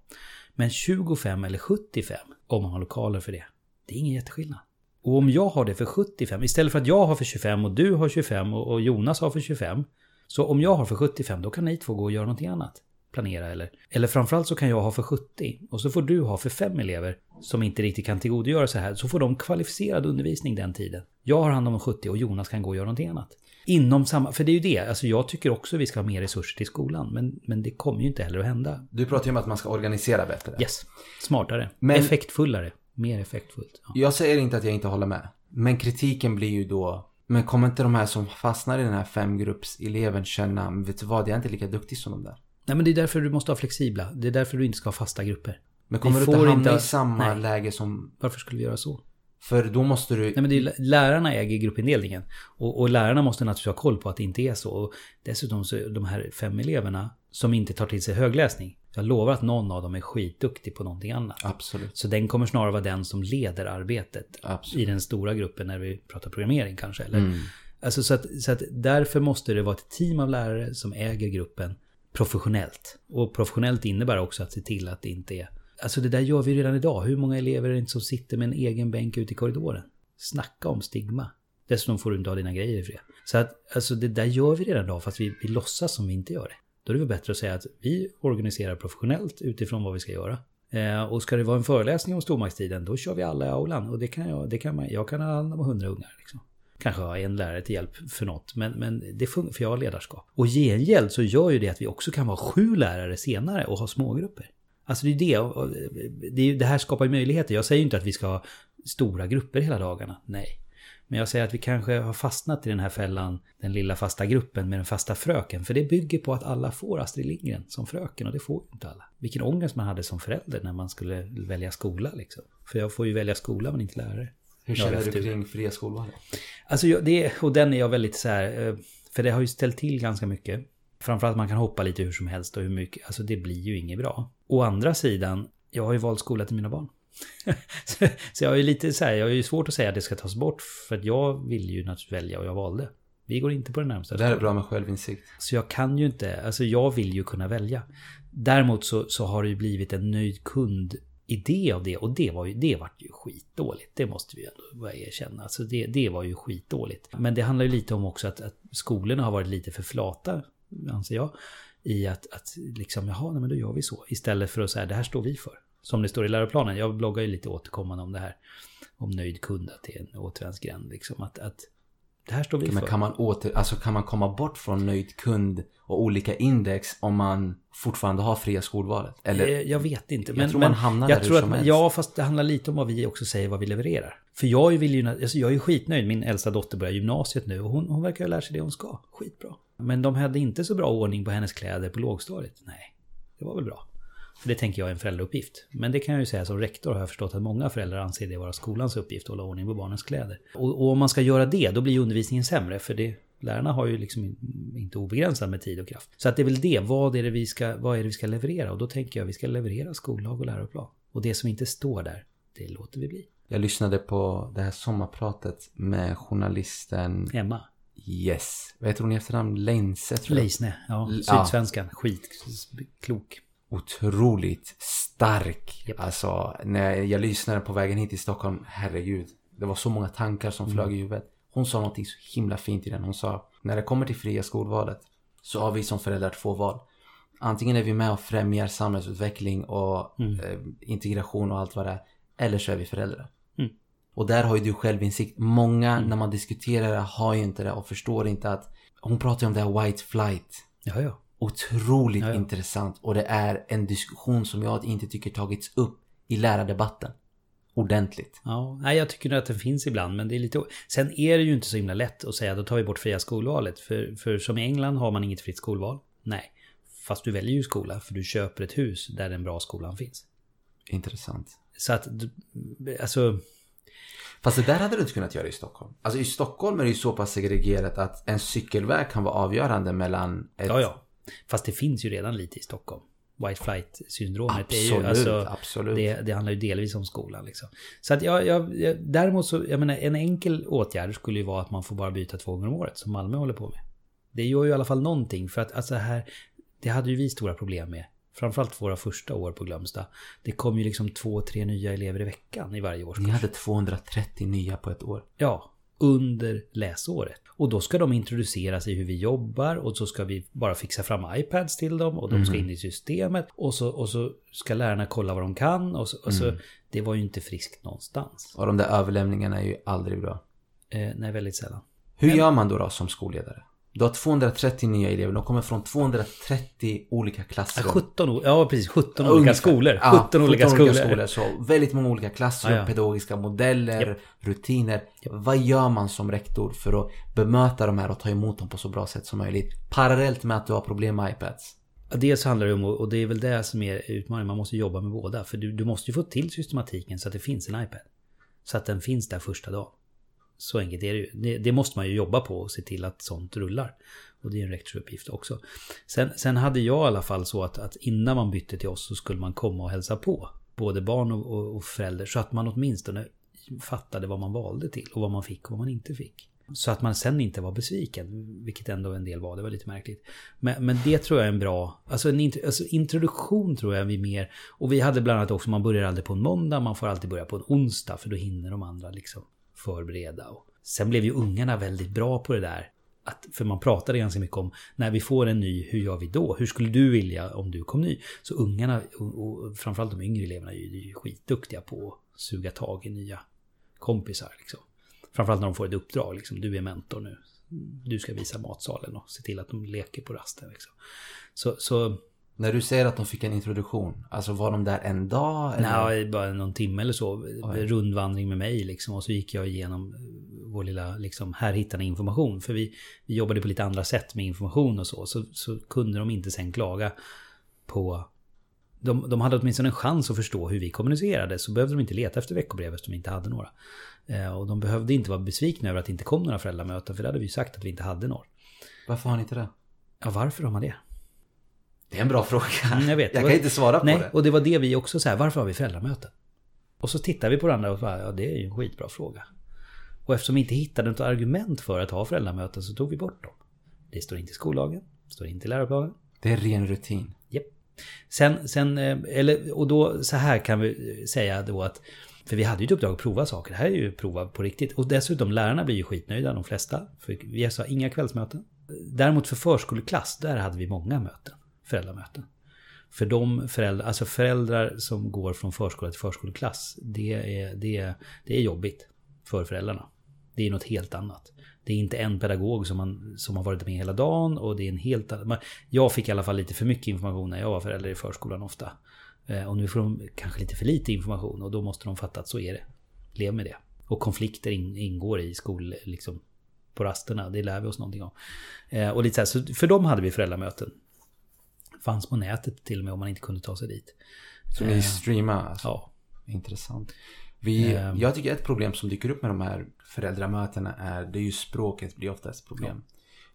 S1: Men 25 eller 75, om man har lokaler för det, det är ingen jätteskillnad. Och om jag har det för 75, istället för att jag har för 25 och du har 25 och, och Jonas har för 25. Så om jag har för 75, då kan ni två gå och göra någonting annat. Planera eller... Eller framförallt så kan jag ha för 70 och så får du ha för fem elever som inte riktigt kan tillgodogöra sig här. Så får de kvalificerad undervisning den tiden. Jag har hand om 70 och Jonas kan gå och göra någonting annat. Inom samma, för det är ju det, alltså jag tycker också vi ska ha mer resurser till skolan, men, men det kommer ju inte heller att hända.
S3: Du pratar ju om att man ska organisera bättre.
S1: Yes, smartare,
S3: Men-
S1: effektfullare, mer effektfullt. Ja.
S3: Jag säger inte att jag inte håller med. Men kritiken blir ju då, men kommer inte de här som fastnar i den här femgruppseleven känna, "Men vet du vad, jag är inte lika duktig som de där.
S1: Nej men det är därför du måste ha flexibla, det är därför du inte ska ha fasta grupper.
S3: Men kommer
S1: Vi
S3: du inte hamna
S1: inte-
S3: i samma
S1: Nej.
S3: läge som,
S1: Varför skulle vi göra så?
S3: för då måste du,
S1: Nej men det är, lärarna äger gruppindelningen. Och, och lärarna måste naturligtvis ha koll på att det inte är så. Och dessutom så de här fem eleverna som inte tar till sig högläsning. Jag lovar att någon av dem är skitduktig på någonting annat.
S3: absolut,
S1: Så den kommer snarare vara den som leder arbetet
S3: absolut.
S1: i den stora gruppen när vi pratar programmering kanske. Eller?
S3: Mm.
S1: Alltså så att, så att därför måste det vara ett team av lärare som äger gruppen professionellt. Och professionellt innebär också att se till att det inte är... Alltså det där gör vi redan idag. Hur många elever är det inte som sitter med en egen bänk ute i korridoren? Snacka om stigma. Dessutom får du inte ha dina grejer i fred. Så att alltså det där gör vi redan idag fast vi, vi låtsas som vi inte gör det. Då är det väl bättre att säga att vi organiserar professionellt utifrån vad vi ska göra. Eh, och ska det vara en föreläsning om stormaktstiden, då kör vi alla i aulan. Och det kan jag, det kan man, jag kan ha hand om hundra ungar. Liksom. Kanske ha en lärare till hjälp för något, men, men det funkar för jag har ledarskap. Och gengäld så gör ju det att vi också kan vara sju lärare senare och ha smågrupper. Alltså det är det, och det, är det här skapar ju möjligheter. Jag säger ju inte att vi ska ha stora grupper hela dagarna, nej. Men jag säger att vi kanske har fastnat i den här fällan, den lilla fasta gruppen med den fasta fröken. För det bygger på att alla får Astrid Lindgren som fröken och det får ju inte alla. Vilken ångest man hade som förälder när man skulle välja skola liksom. För jag får ju välja skola men inte lärare.
S3: Hur känner du kring fria skolvalet?
S1: Alltså jag, det, och den är jag väldigt så här, eh, för det har ju ställt till ganska mycket. Framförallt man kan hoppa lite hur som helst och hur mycket, alltså det blir ju inget bra. Å andra sidan, jag har ju valt skola till mina barn. så, så jag är ju lite så här, jag har ju svårt att säga att det ska tas bort för att jag vill ju naturligtvis välja och jag valde. Vi går inte på den närmsta
S3: Det här är bra med självinsikt.
S1: Så jag kan ju inte, alltså jag vill ju kunna välja. Däremot så, så har det ju blivit en nöjd kund idé av det och det var ju, det vart ju skitdåligt. Det måste vi ju ändå börja erkänna. Alltså det, det var ju skitdåligt. Men det handlar ju lite om också att, att skolorna har varit lite för flata, anser jag. I att, att liksom, jaha, nej, men då gör vi så. Istället för att säga, det här står vi för. Som det står i läroplanen. Jag bloggar ju lite återkommande om det här. Om nöjd kund, att det är en återvändsgränd. Liksom, att, att det här står vi
S3: Men
S1: för.
S3: kan man, åter, alltså kan man komma bort från nöjd kund och olika index om man fortfarande har fria skolvalet? Eller?
S1: Eh, Jag vet inte.
S3: Jag
S1: Men,
S3: tror man hamnar
S1: jag
S3: där
S1: tror
S3: hur
S1: att,
S3: som helst.
S1: Ja, fast det handlar lite om vad vi också säger, vad vi levererar. För jag vill ju, alltså jag är ju skitnöjd. Min äldsta dotter börjar gymnasiet nu och hon, hon verkar ha lärt sig det hon ska. Skitbra. Men de hade inte så bra ordning på hennes kläder på lågstadiet. Nej, det var väl bra. För det tänker jag är en föräldrauppgift. Men det kan jag ju säga som rektor har jag förstått att många föräldrar anser det vara skolans uppgift att hålla ordning på barnens kläder. Och, och om man ska göra det, då blir undervisningen sämre. För det, lärarna har ju liksom in- inte obegränsat med tid och kraft. Så att det är väl det, vad är det vi ska, vad är det vi ska leverera? Och då tänker jag att vi ska leverera skollag och läroplan. Och det som inte står där, det låter vi bli.
S3: Jag lyssnade på det här sommarpratet med journalisten
S1: Emma,
S3: Yes. Vad heter hon i efternamn? Leinse tror jag.
S1: Leisne, ja,
S3: L- ja.
S1: Sydsvenskan, skitklok.
S3: Otroligt stark.
S1: Japp.
S3: Alltså, när jag lyssnade på vägen hit till Stockholm, herregud. Det var så många tankar som flög i huvudet. Hon sa någonting så himla fint i den. Hon sa, när det kommer till fria skolvalet så har vi som föräldrar två val. Antingen är vi med och främjar samhällsutveckling och eh, integration och allt vad det är. Eller så är vi föräldrar.
S1: Mm.
S3: Och där har ju du självinsikt. Många när man diskuterar det har ju inte det och förstår inte att hon pratar ju om det här white flight.
S1: Ja, ja.
S3: Otroligt
S1: Ja, ja.
S3: intressant och det är en diskussion som jag inte tycker tagits upp i lärardebatten. Ordentligt.
S1: Ja, nej, jag tycker att den finns ibland, men det är lite... Sen är det ju inte så himla lätt att säga då tar vi bort fria skolvalet. För, för som i England har man inget fritt skolval. Nej. Fast du väljer ju skola, för du köper ett hus där den bra skolan finns.
S3: Intressant.
S1: Så att, alltså...
S3: Fast det där hade du inte kunnat göra i Stockholm. Alltså i Stockholm är det ju så pass segregerat att en cykelväg kan vara avgörande mellan ett...
S1: Ja, ja. Fast det finns ju redan lite i Stockholm. White flight-syndromet.
S3: Absolut,
S1: är ju, alltså,
S3: absolut.
S1: Det, det handlar ju delvis om skolan. Liksom. Så att jag, jag, jag, däremot så, jag menar, en enkel åtgärd skulle ju vara att man får bara byta två gånger om året, som Malmö håller på med. Det gör ju i alla fall någonting, för att alltså här, det hade ju vi stora problem med. Framförallt våra första år på Glömsta. Det kom ju liksom två, tre nya elever i veckan i varje årskurs.
S3: Ni hade 230 nya på ett år.
S1: Ja, under läsåret. Och då ska de introduceras i hur vi jobbar och så ska vi bara fixa fram iPads till dem och de ska in i systemet och så, och så ska lärarna kolla vad de kan och så, och så Det var ju inte friskt någonstans.
S3: Och de där överlämningarna är ju aldrig bra.
S1: Eh, nej, väldigt sällan.
S3: Hur gör man då, då som skolledare? Du har 230 nya elever, de kommer från 230 olika klasser.
S1: Ja, 17, ja precis, 17 olika skolor. 17,
S3: ja, 17
S1: olika skolor.
S3: skolor. Så väldigt många olika klasser,
S1: Ja, ja.
S3: pedagogiska modeller, rutiner. Vad gör man som rektor för att bemöta de här och ta emot dem på så bra sätt som möjligt? Parallellt med att du har problem med iPads.
S1: Dels handlar det om, och det är väl det som är utmaningen, man måste jobba med båda. För du, du måste ju få till systematiken så att det finns en iPad. Så att den finns där första dagen. Så enkelt är det ju. Det, det måste man ju jobba på och se till att sånt rullar. Och det är en rektorsuppgift också. Sen, sen hade jag i alla fall så att, att innan man bytte till oss så skulle man komma och hälsa på. Både barn och, och, och förälder. Så att man åtminstone fattade vad man valde till och vad man fick och vad man inte fick. Så att man sen inte var besviken, vilket ändå en del var. Det var lite märkligt. Men, men det tror jag är en bra... Alltså en int- alltså introduktion tror jag vi mer... Och vi hade bland annat också, man börjar aldrig på en måndag, man får alltid börja på en onsdag. För då hinner de andra liksom förbereda. Och sen blev ju ungarna väldigt bra på det där. Att, för man pratade ganska mycket om när vi får en ny, hur gör vi då? Hur skulle du vilja om du kom ny? Så ungarna, och, och framförallt de yngre eleverna, är ju, är ju skitduktiga på att suga tag i nya kompisar. Liksom. Framförallt när de får ett uppdrag. Liksom, du är mentor nu. Du ska visa matsalen och se till att de leker på rasten. Liksom. Så, så
S3: när du säger att de fick en introduktion, alltså var de där en dag? Eller?
S1: nej, bara någon timme eller så. Rundvandring med mig liksom. Och så gick jag igenom vår lilla, liksom, här hittar ni information. För vi, vi jobbade på lite andra sätt med information och så. Så, så kunde de inte sen klaga på de, de hade åtminstone en chans att förstå hur vi kommunicerade. Så behövde de inte leta efter veckobrev eftersom vi inte hade några. Eh, och de behövde inte vara besvikna över att det inte kom några föräldramöten. För det hade vi ju sagt att vi inte hade några.
S3: Varför har ni inte det?
S1: Ja, varför har man det?
S3: Det är en bra fråga.
S1: Mm, jag vet.
S3: Jag kan inte svara på
S1: Nej,
S3: det.
S1: och det var det vi också så här, varför har vi föräldramöten? Och så tittar vi på varandra och bara, ja det är ju en skitbra fråga. Och eftersom vi inte hittade något argument för att ha föräldramöten så tog vi bort dem. Det står inte i skollagen, det står inte i läroplanen.
S3: Det är ren rutin.
S1: Japp. Sen, sen, eh, eller, och då så här kan vi säga då att för vi hade ju ett uppdrag att prova saker. Det här är ju prova på riktigt. Och dessutom lärarna blir ju skitnöjda, de flesta. För vi sa inga kvällsmöten. Däremot för förskoleklass, där hade vi många möten. Föräldramöten. För de föräldrar, alltså föräldrar som går från förskola till förskoleklass. Det är, det, är, det är jobbigt för föräldrarna. Det är något helt annat. Det är inte en pedagog som, man, som har varit med hela dagen och det är en helt annan... Jag fick i alla fall lite för mycket information när jag var förälder i förskolan ofta. Eh, och nu får de kanske lite för lite information och då måste de fatta att så är det. Lev med det. Och konflikter in, ingår i skol, liksom, på rasterna. Det lär vi oss någonting om. Eh, och lite så, här, så för dem hade vi föräldramöten. Fanns på nätet till och med om man inte kunde ta sig dit.
S3: Så ni streamar alltså?
S1: Ja.
S3: Intressant. Vi,
S1: Ehm.
S3: jag tycker ett problem som dyker upp med de här föräldramötena är, det är ju språket blir ofta ett problem.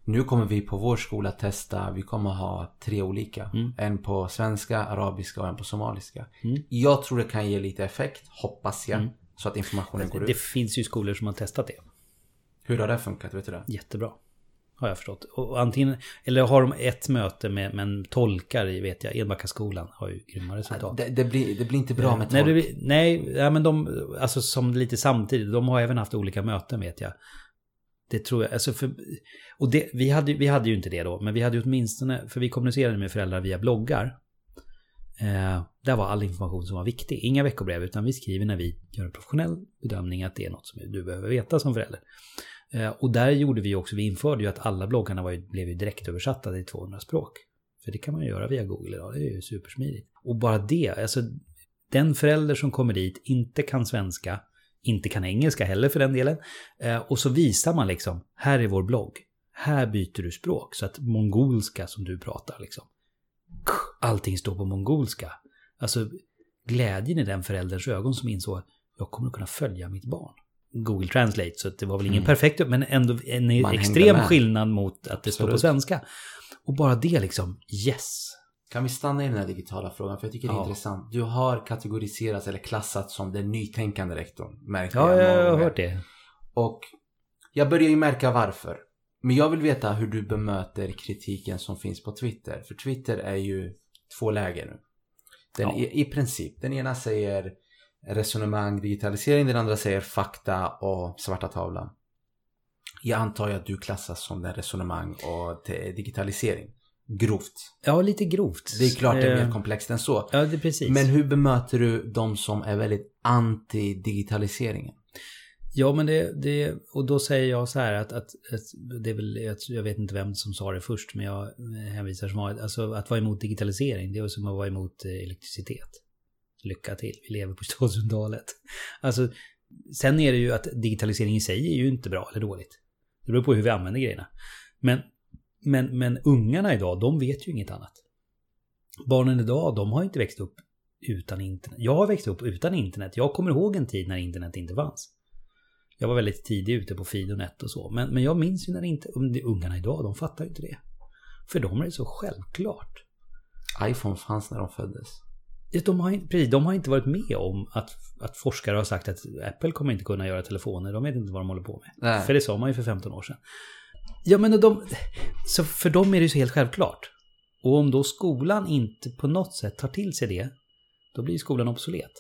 S3: Nu kommer vi på vår skola testa, vi kommer ha tre olika.
S1: Mm.
S3: En på svenska, arabiska och en på somaliska. Jag tror det kan ge lite effekt, hoppas jag. Så att informationen går
S1: Mm. Det
S3: ut.
S1: finns ju skolor som har testat det.
S3: Hur har det funkat? Vet du det?
S1: Jättebra. Har jag förstått. Och antingen, eller har de ett möte med, med tolkar i, vet jag, Enbackaskolan har ju grymma resultat.
S3: Det, det, blir, det blir inte bra med
S1: Nej,
S3: tolk.
S1: det, nej, ja, men de, alltså som lite samtidigt, de har även haft olika möten vet jag. Det tror jag, alltså för, och det, vi, hade, vi hade ju inte det då, men vi hade ju åtminstone, för vi kommunicerade med föräldrar via bloggar. Eh, där var all information som var viktig, inga veckobrev, utan vi skriver när vi gör en professionell bedömning att det är något som du behöver veta som förälder. Eh, och där gjorde vi också, vi införde ju att alla bloggarna var ju, blev ju direktöversatta till 200 språk. För det kan man ju göra via Google idag, det är ju supersmidigt. Och bara det, alltså den förälder som kommer dit inte kan svenska, inte kan engelska heller för den delen. Eh, och så visar man liksom, här är vår blogg. Här byter du språk. Så att mongolska som du pratar liksom. Allting står på mongolska. Alltså glädjen i den förälderns ögon som insåg att jag kommer att kunna följa mitt barn. Google Translate, så det var väl ingen perfekt, men ändå en
S3: Mm. hängde
S1: extrem skillnad mot att det står på
S3: Absolut.
S1: svenska. Och bara det liksom, yes.
S3: Kan vi stanna i den här digitala frågan? För jag tycker det är
S1: Ja.
S3: intressant. Du har kategoriserats eller klassats som den nytänkande rektorn. Märker
S1: Ja,
S3: jag
S1: jag har hört det.
S3: Och jag börjar ju märka varför. Men jag vill veta hur du bemöter kritiken som finns på Twitter. För Twitter är ju två läger nu. Den,
S1: Ja.
S3: i, I princip. Den ena säger resonemang, digitalisering. Den andra säger fakta och svarta tavlan. Jag antar att du klassas som den resonemang och digitalisering. Grovt.
S1: Ja, lite grovt.
S3: Det är klart det är
S1: Eh,
S3: mer komplext än så.
S1: Ja, det är precis.
S3: Men hur bemöter du de som är väldigt anti-digitaliseringen?
S1: Ja, men det, det, och då säger jag så här att, att, att det är väl, jag, jag vet inte vem som sa det först, men jag hänvisar som vanligt, alltså att vara emot digitalisering, det är som att vara emot eh, elektricitet. Lycka till, vi lever på Stålsundalet. Alltså, sen är det ju att digitalisering i sig är ju inte bra eller dåligt. Det beror på hur vi använder grejerna. Men, men, men ungarna idag, de vet ju inget annat. Barnen idag, de har inte växt upp utan internet. Jag har växt upp utan internet. Jag kommer ihåg en tid när internet inte fanns. Jag var väldigt tidig ute på Fidonet och så. Men, men jag minns ju när det inte... Ungarna idag, de fattar ju inte det. För dem är det så självklart.
S3: iPhone fanns när de föddes.
S1: De har, precis, de har inte varit med om att, att forskare har sagt att Apple kommer inte kunna göra telefoner. De vet inte vad de håller på med. Nej. För det sa man ju för 15 år sedan. Ja men de... Så för dem är det ju så helt självklart. Och om då skolan inte på något sätt tar till sig det, då blir skolan obsolet.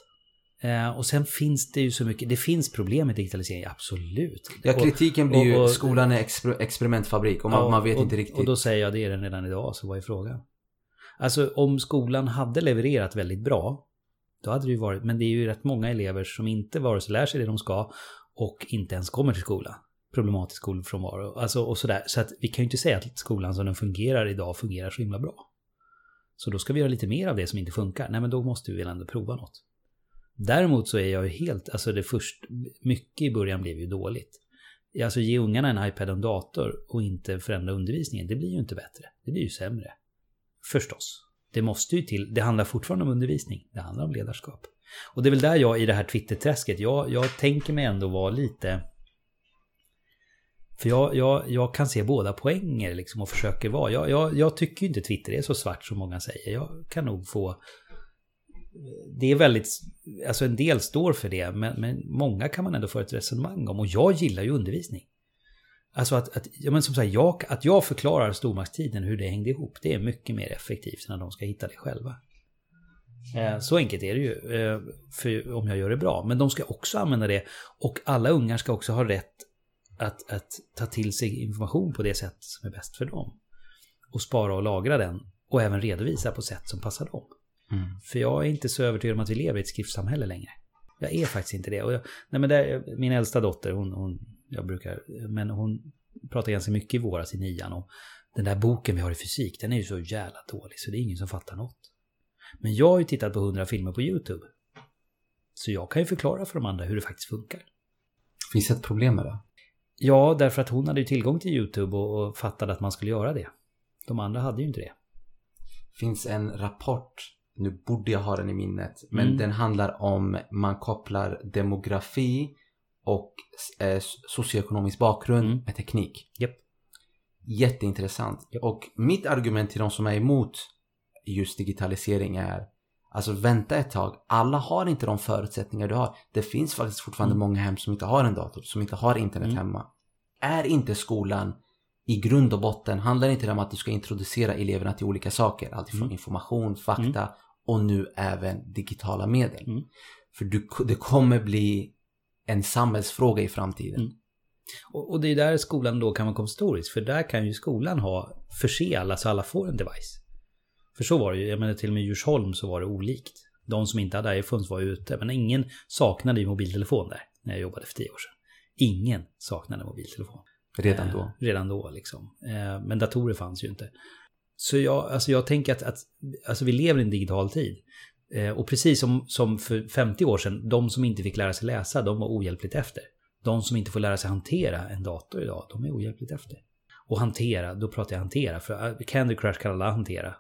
S1: Eh, och sen finns det ju så mycket, det finns problem med digitalisering, absolut.
S3: Ja, kritiken blir ju, och, skolan är exper experimentfabrik och man, ja, man vet
S1: och,
S3: inte riktigt.
S1: Och då säger jag det är den redan idag, så vad är frågan? Alltså om skolan hade levererat väldigt bra, då hade det ju varit, men det är ju rätt många elever som inte vare sig lär sig det de ska och inte ens kommer till skolan. Problematisk skolfrånvaro, alltså och sådär. Så att vi kan ju inte säga att skolan som den fungerar idag fungerar så himla bra. Så då ska vi göra lite mer av det som inte funkar. Nej men då måste vi väl ändå prova något. Däremot så är jag ju helt, alltså det först, mycket i början blev ju dåligt. Alltså ge ungarna en iPad och en dator och inte förändra undervisningen, det blir ju inte bättre. Det blir ju sämre. Förstås. Det måste ju till, det handlar fortfarande om undervisning, det handlar om ledarskap. Och det är väl där jag i det här Twitter-träsket, jag, jag tänker mig ändå vara lite... För jag, jag, jag kan se båda poänger liksom och försöker vara. Jag, jag, jag tycker ju inte Twitter är så svart som många säger. Jag kan nog få det är väldigt, alltså en del står för det, men, men många kan man ändå få ett resonemang om. Och jag gillar ju undervisning. Alltså att, att, ja men som sagt, jag, att jag förklarar stormaktstiden hur det hängde ihop, det är mycket mer effektivt än att de ska hitta det själva. Eh, så enkelt är det ju, eh, för om jag gör det bra. Men de ska också använda det och alla ungar ska också ha rätt att, att ta till sig information på det sätt som är bäst för dem. Och spara och lagra den och även redovisa på sätt som passar dem. Mm. För jag är inte så övertygad om att vi lever i ett skriftsamhälle längre. Jag är faktiskt inte det. Och jag, nej men där, min äldsta dotter, hon, hon, jag brukar, men hon pratar ganska mycket i våras i nian om den där boken vi har i fysik, den är ju så jävla dålig så det är ingen som fattar något. Men jag har ju tittat på hundra filmer på YouTube. Så jag kan ju förklara för de andra hur det faktiskt funkar.
S3: Finns det ett problem med det?
S1: Ja, därför att hon hade ju tillgång till YouTube och, och fattade att man skulle göra det. De andra hade ju inte det.
S3: Finns en rapport nu borde jag ha den i minnet, men mm. den handlar om man kopplar demografi och eh, socioekonomisk bakgrund mm. med teknik.
S1: Yep.
S3: Jätteintressant. Yep. Och mitt argument till de som är emot just digitalisering är Alltså vänta ett tag. Alla har inte de förutsättningar du har. Det finns faktiskt fortfarande mm. många hem som inte har en dator, som inte har internet mm. hemma. Är inte skolan i grund och botten handlar inte det om att du ska introducera eleverna till olika saker. Alltifrån mm. information, fakta mm. och nu även digitala medel. Mm. För du, det kommer bli en samhällsfråga i framtiden. Mm.
S1: Och, det är där skolan då kan vara kompensatoriskt. För där kan ju skolan ha, förse alla så alla får en device. För så var det ju, jag menar till och med i Djursholm så var det olikt. De som inte hade iPhones var ute, men ingen saknade ju mobiltelefon där när jag jobbade för tio år sedan. Ingen saknade mobiltelefon.
S3: Redan då?
S1: Eh, redan då liksom. Eh, men datorer fanns ju inte. Så jag, alltså jag tänker att, att alltså vi lever i en digital tid. Eh, och precis som, som för 50 år sedan, de som inte fick lära sig läsa, de var ohjälpligt efter. De som inte får lära sig hantera en dator idag, de är ohjälpligt efter. Och hantera, då pratar jag hantera, för eh, Candy Crush kan alla hantera.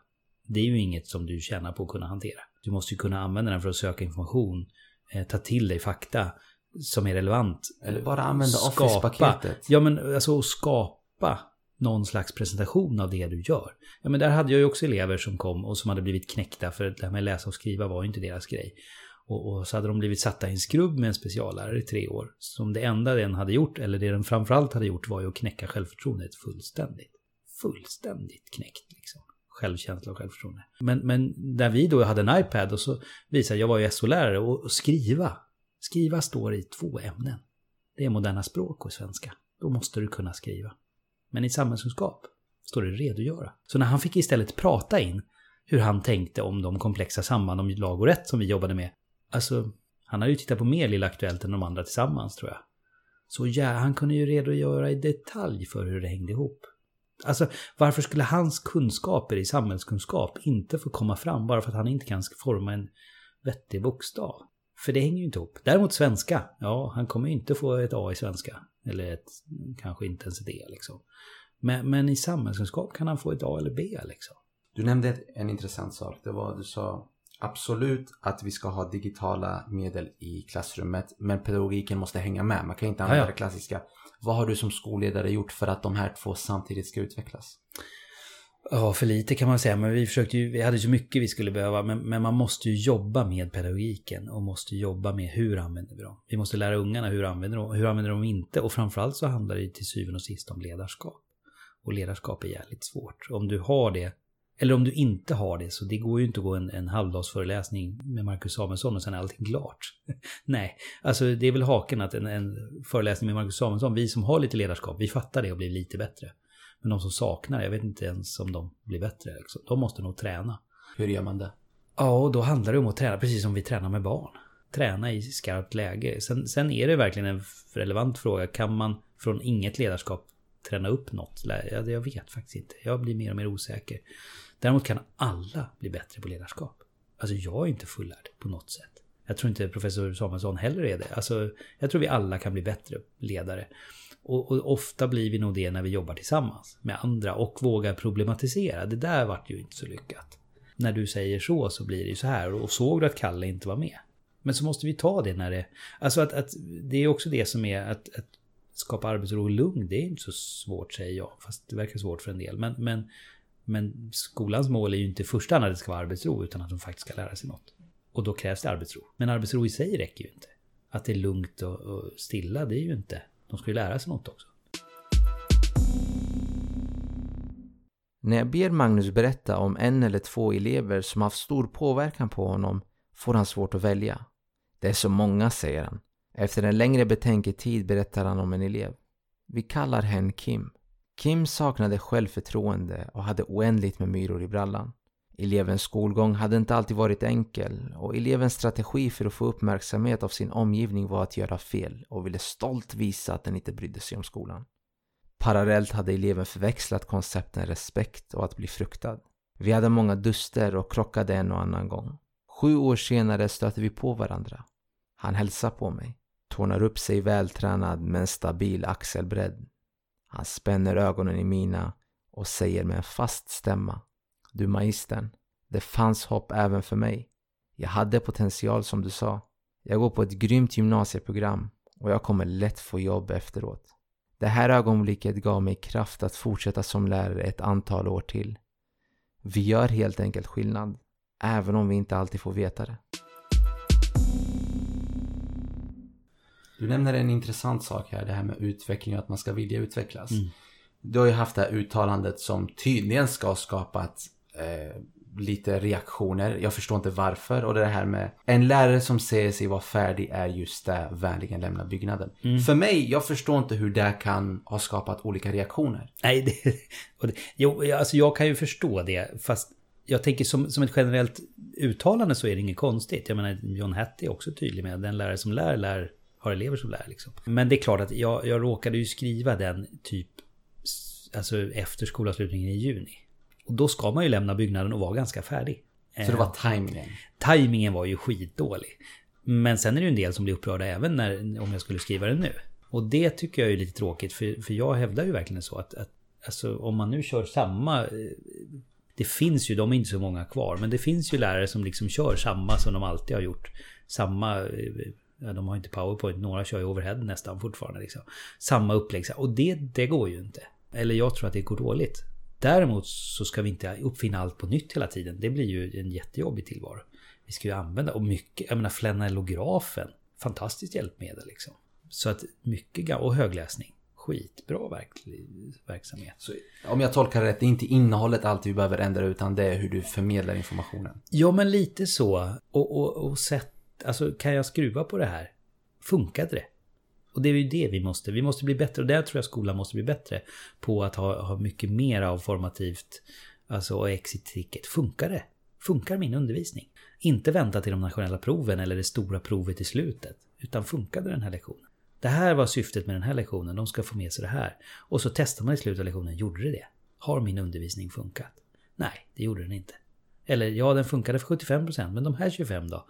S1: Det är ju inget som du tjänar på att kunna hantera. Du måste ju kunna använda den för att söka information, eh, ta till dig fakta, som är relevant.
S3: Eller bara använda Office-paketet.
S1: Ja, men alltså att skapa någon slags presentation av det du gör. Ja, men där hade jag ju också elever som kom och som hade blivit knäckta för det här med läsa och skriva var ju inte deras grej. Och, och, så hade de blivit satta i en skrubb med en speciallärare i tre år. Som det enda den hade gjort, eller det den framförallt hade gjort, var ju att knäcka självförtroendet fullständigt. Fullständigt knäckt liksom. Självkänsla och självförtroende. Men, men där vi då hade en iPad och så visade jag var ju SO-lärare och skriva Skriva står i två ämnen. Det är moderna språk och svenska. Då måste du kunna skriva. Men i samhällskunskap står det redogöra. Så när han fick istället prata in hur han tänkte om de komplexa samband om lag och rätt som vi jobbade med. Alltså, han har ju tittat på mer Lilla Aktuellt än de andra tillsammans tror jag. Så ja, han kunde ju redogöra i detalj för hur det hängde ihop. Alltså, varför skulle hans kunskaper i samhällskunskap inte få komma fram bara för att han inte kan forma en vettig bokstav? För det hänger ju inte ihop. Däremot svenska, ja, han kommer ju inte få ett A i svenska. Eller ett, kanske inte ens ett D liksom. Men, men i samhällskunskap kan han få ett A eller B liksom.
S3: Du nämnde en intressant sak. Det var, du sa absolut att vi ska ha digitala medel i klassrummet. Men pedagogiken måste hänga med. Man kan inte använda det klassiska. Vad har du som skolledare gjort för att de här två samtidigt ska utvecklas?
S1: Ja, för lite kan man säga. Men vi försökte ju, vi hade så mycket vi skulle behöva. Men, men man måste ju jobba med pedagogiken och måste jobba med hur använder vi dem. Vi måste lära ungarna hur använder de, hur använder de inte. Och framförallt så handlar det till syvende och sist om ledarskap. Och ledarskap är jävligt svårt. Om du har det eller om du inte har det, så det går ju inte att gå en, en halvdagsföreläsning med Marcus Samuelsson och sen är allting klart. Nej, alltså det är väl haken att en, en föreläsning med Marcus Samuelsson, vi som har lite ledarskap, vi fattar det och blir lite bättre. Men de som saknar, jag vet inte ens om de blir bättre. Liksom. De måste nog träna.
S3: Hur gör man det?
S1: Ja, och då handlar det om att träna precis som vi tränar med barn. Träna i skarpt läge. Sen, sen är det verkligen en relevant fråga. Kan man från inget ledarskap träna upp något? Jag vet faktiskt inte. Jag blir mer och mer osäker. Däremot kan alla bli bättre på ledarskap. Alltså jag är inte fullärd på något sätt. Jag tror inte professor Samuelsson heller är det. Alltså, jag tror vi alla kan bli bättre ledare. Och, och, ofta blir vi nog det när vi jobbar tillsammans med andra och vågar problematisera. Det där vart ju inte så lyckat. När du säger så så blir det ju så här. Och såg du att Kalle inte var med? Men så måste vi ta det när det... Alltså att, att det är också det som är att, att skapa arbetsro och lugn. Det är inte så svårt säger jag. Fast det verkar svårt för en del. Men, men men skolans mål är ju inte i första hand att det ska vara arbetsro, utan att de faktiskt ska lära sig något. Och då krävs det arbetsro. Men arbetsro i sig räcker ju inte. Att det är lugnt och, och stilla, det är ju inte. De ska ju lära sig något också.
S3: När jag ber Magnus berätta om en eller två elever som haft stor påverkan på honom får han svårt att välja. Det är så många, säger han. Efter en längre betänketid berättar han om en elev. Vi kallar henne Kim. Kim saknade självförtroende och hade oändligt med myror i brallan. Elevens skolgång hade inte alltid varit enkel och elevens strategi för att få uppmärksamhet av sin omgivning var att göra fel och ville stolt visa att den inte brydde sig om skolan. Parallellt hade eleven förväxlat koncepten respekt och att bli fruktad. Vi hade många duster och krockade en och annan gång. Sju år senare stötte vi på varandra. Han hälsar på mig, tornar upp sig vältränad med en stabil axelbredd han spänner ögonen i mina och säger med en fast stämma. Du magistern, det fanns hopp även för mig. Jag hade potential som du sa. Jag går på ett grymt gymnasieprogram och jag kommer lätt få jobb efteråt. Det här ögonblicket gav mig kraft att fortsätta som lärare ett antal år till. Vi gör helt enkelt skillnad, även om vi inte alltid får veta det. Du nämner en intressant sak här, det här med utveckling och att man ska vilja utvecklas. Mm. Du har ju haft det här uttalandet som tydligen ska ha skapat eh, lite reaktioner. Jag förstår inte varför. Och det här med en lärare som säger sig vara färdig är just det, vänligen lämna byggnaden. Mm. För mig, jag förstår inte hur det kan ha skapat olika reaktioner.
S1: Nej, det, det, jo, alltså jag kan ju förstå det. Fast jag tänker som, som ett generellt uttalande så är det inget konstigt. Jag menar, John Hattie är också tydlig med den lärare som lär, lär har elever som lär. Liksom. Men det är klart att jag, jag råkade ju skriva den typ alltså efter skolavslutningen i juni. Och då ska man ju lämna byggnaden och vara ganska färdig.
S3: Så det var tajmingen?
S1: Tajmingen var ju skitdålig. Men sen är det ju en del som blir upprörda även när, om jag skulle skriva den nu. Och det tycker jag är lite tråkigt för, för jag hävdar ju verkligen så att, att alltså, om man nu kör samma... Eh, det finns ju, de är inte så många kvar, men det finns ju lärare som liksom kör samma som de alltid har gjort. Samma eh, Ja, de har inte powerpoint, några kör ju overhead nästan fortfarande. Liksom. Samma upplägg. Och det, det går ju inte. Eller jag tror att det går dåligt. Däremot så ska vi inte uppfinna allt på nytt hela tiden. Det blir ju en jättejobbig tillvaro. Vi ska ju använda, och mycket, jag menar flanellografen. Fantastiskt hjälpmedel liksom. Så att mycket, och högläsning. Skitbra verk, verksamhet. Så,
S3: om jag tolkar det rätt, det är inte innehållet alltid vi behöver ändra utan det är hur du förmedlar informationen.
S1: Ja men lite så. Och, och, och sätt Alltså kan jag skruva på det här? Funkade det? Och det är ju det vi måste. Vi måste bli bättre. Och där tror jag skolan måste bli bättre. På att ha, ha mycket mer av formativt. Alltså och exit ticket. Funkar det? Funkar min undervisning? Inte vänta till de nationella proven eller det stora provet i slutet. Utan funkade den här lektionen? Det här var syftet med den här lektionen, de ska få med sig det här. Och så testar man i slutet av lektionen, gjorde det det? Har min undervisning funkat? Nej, det gjorde den inte. Eller ja, den funkade för 75% men de här 25 då?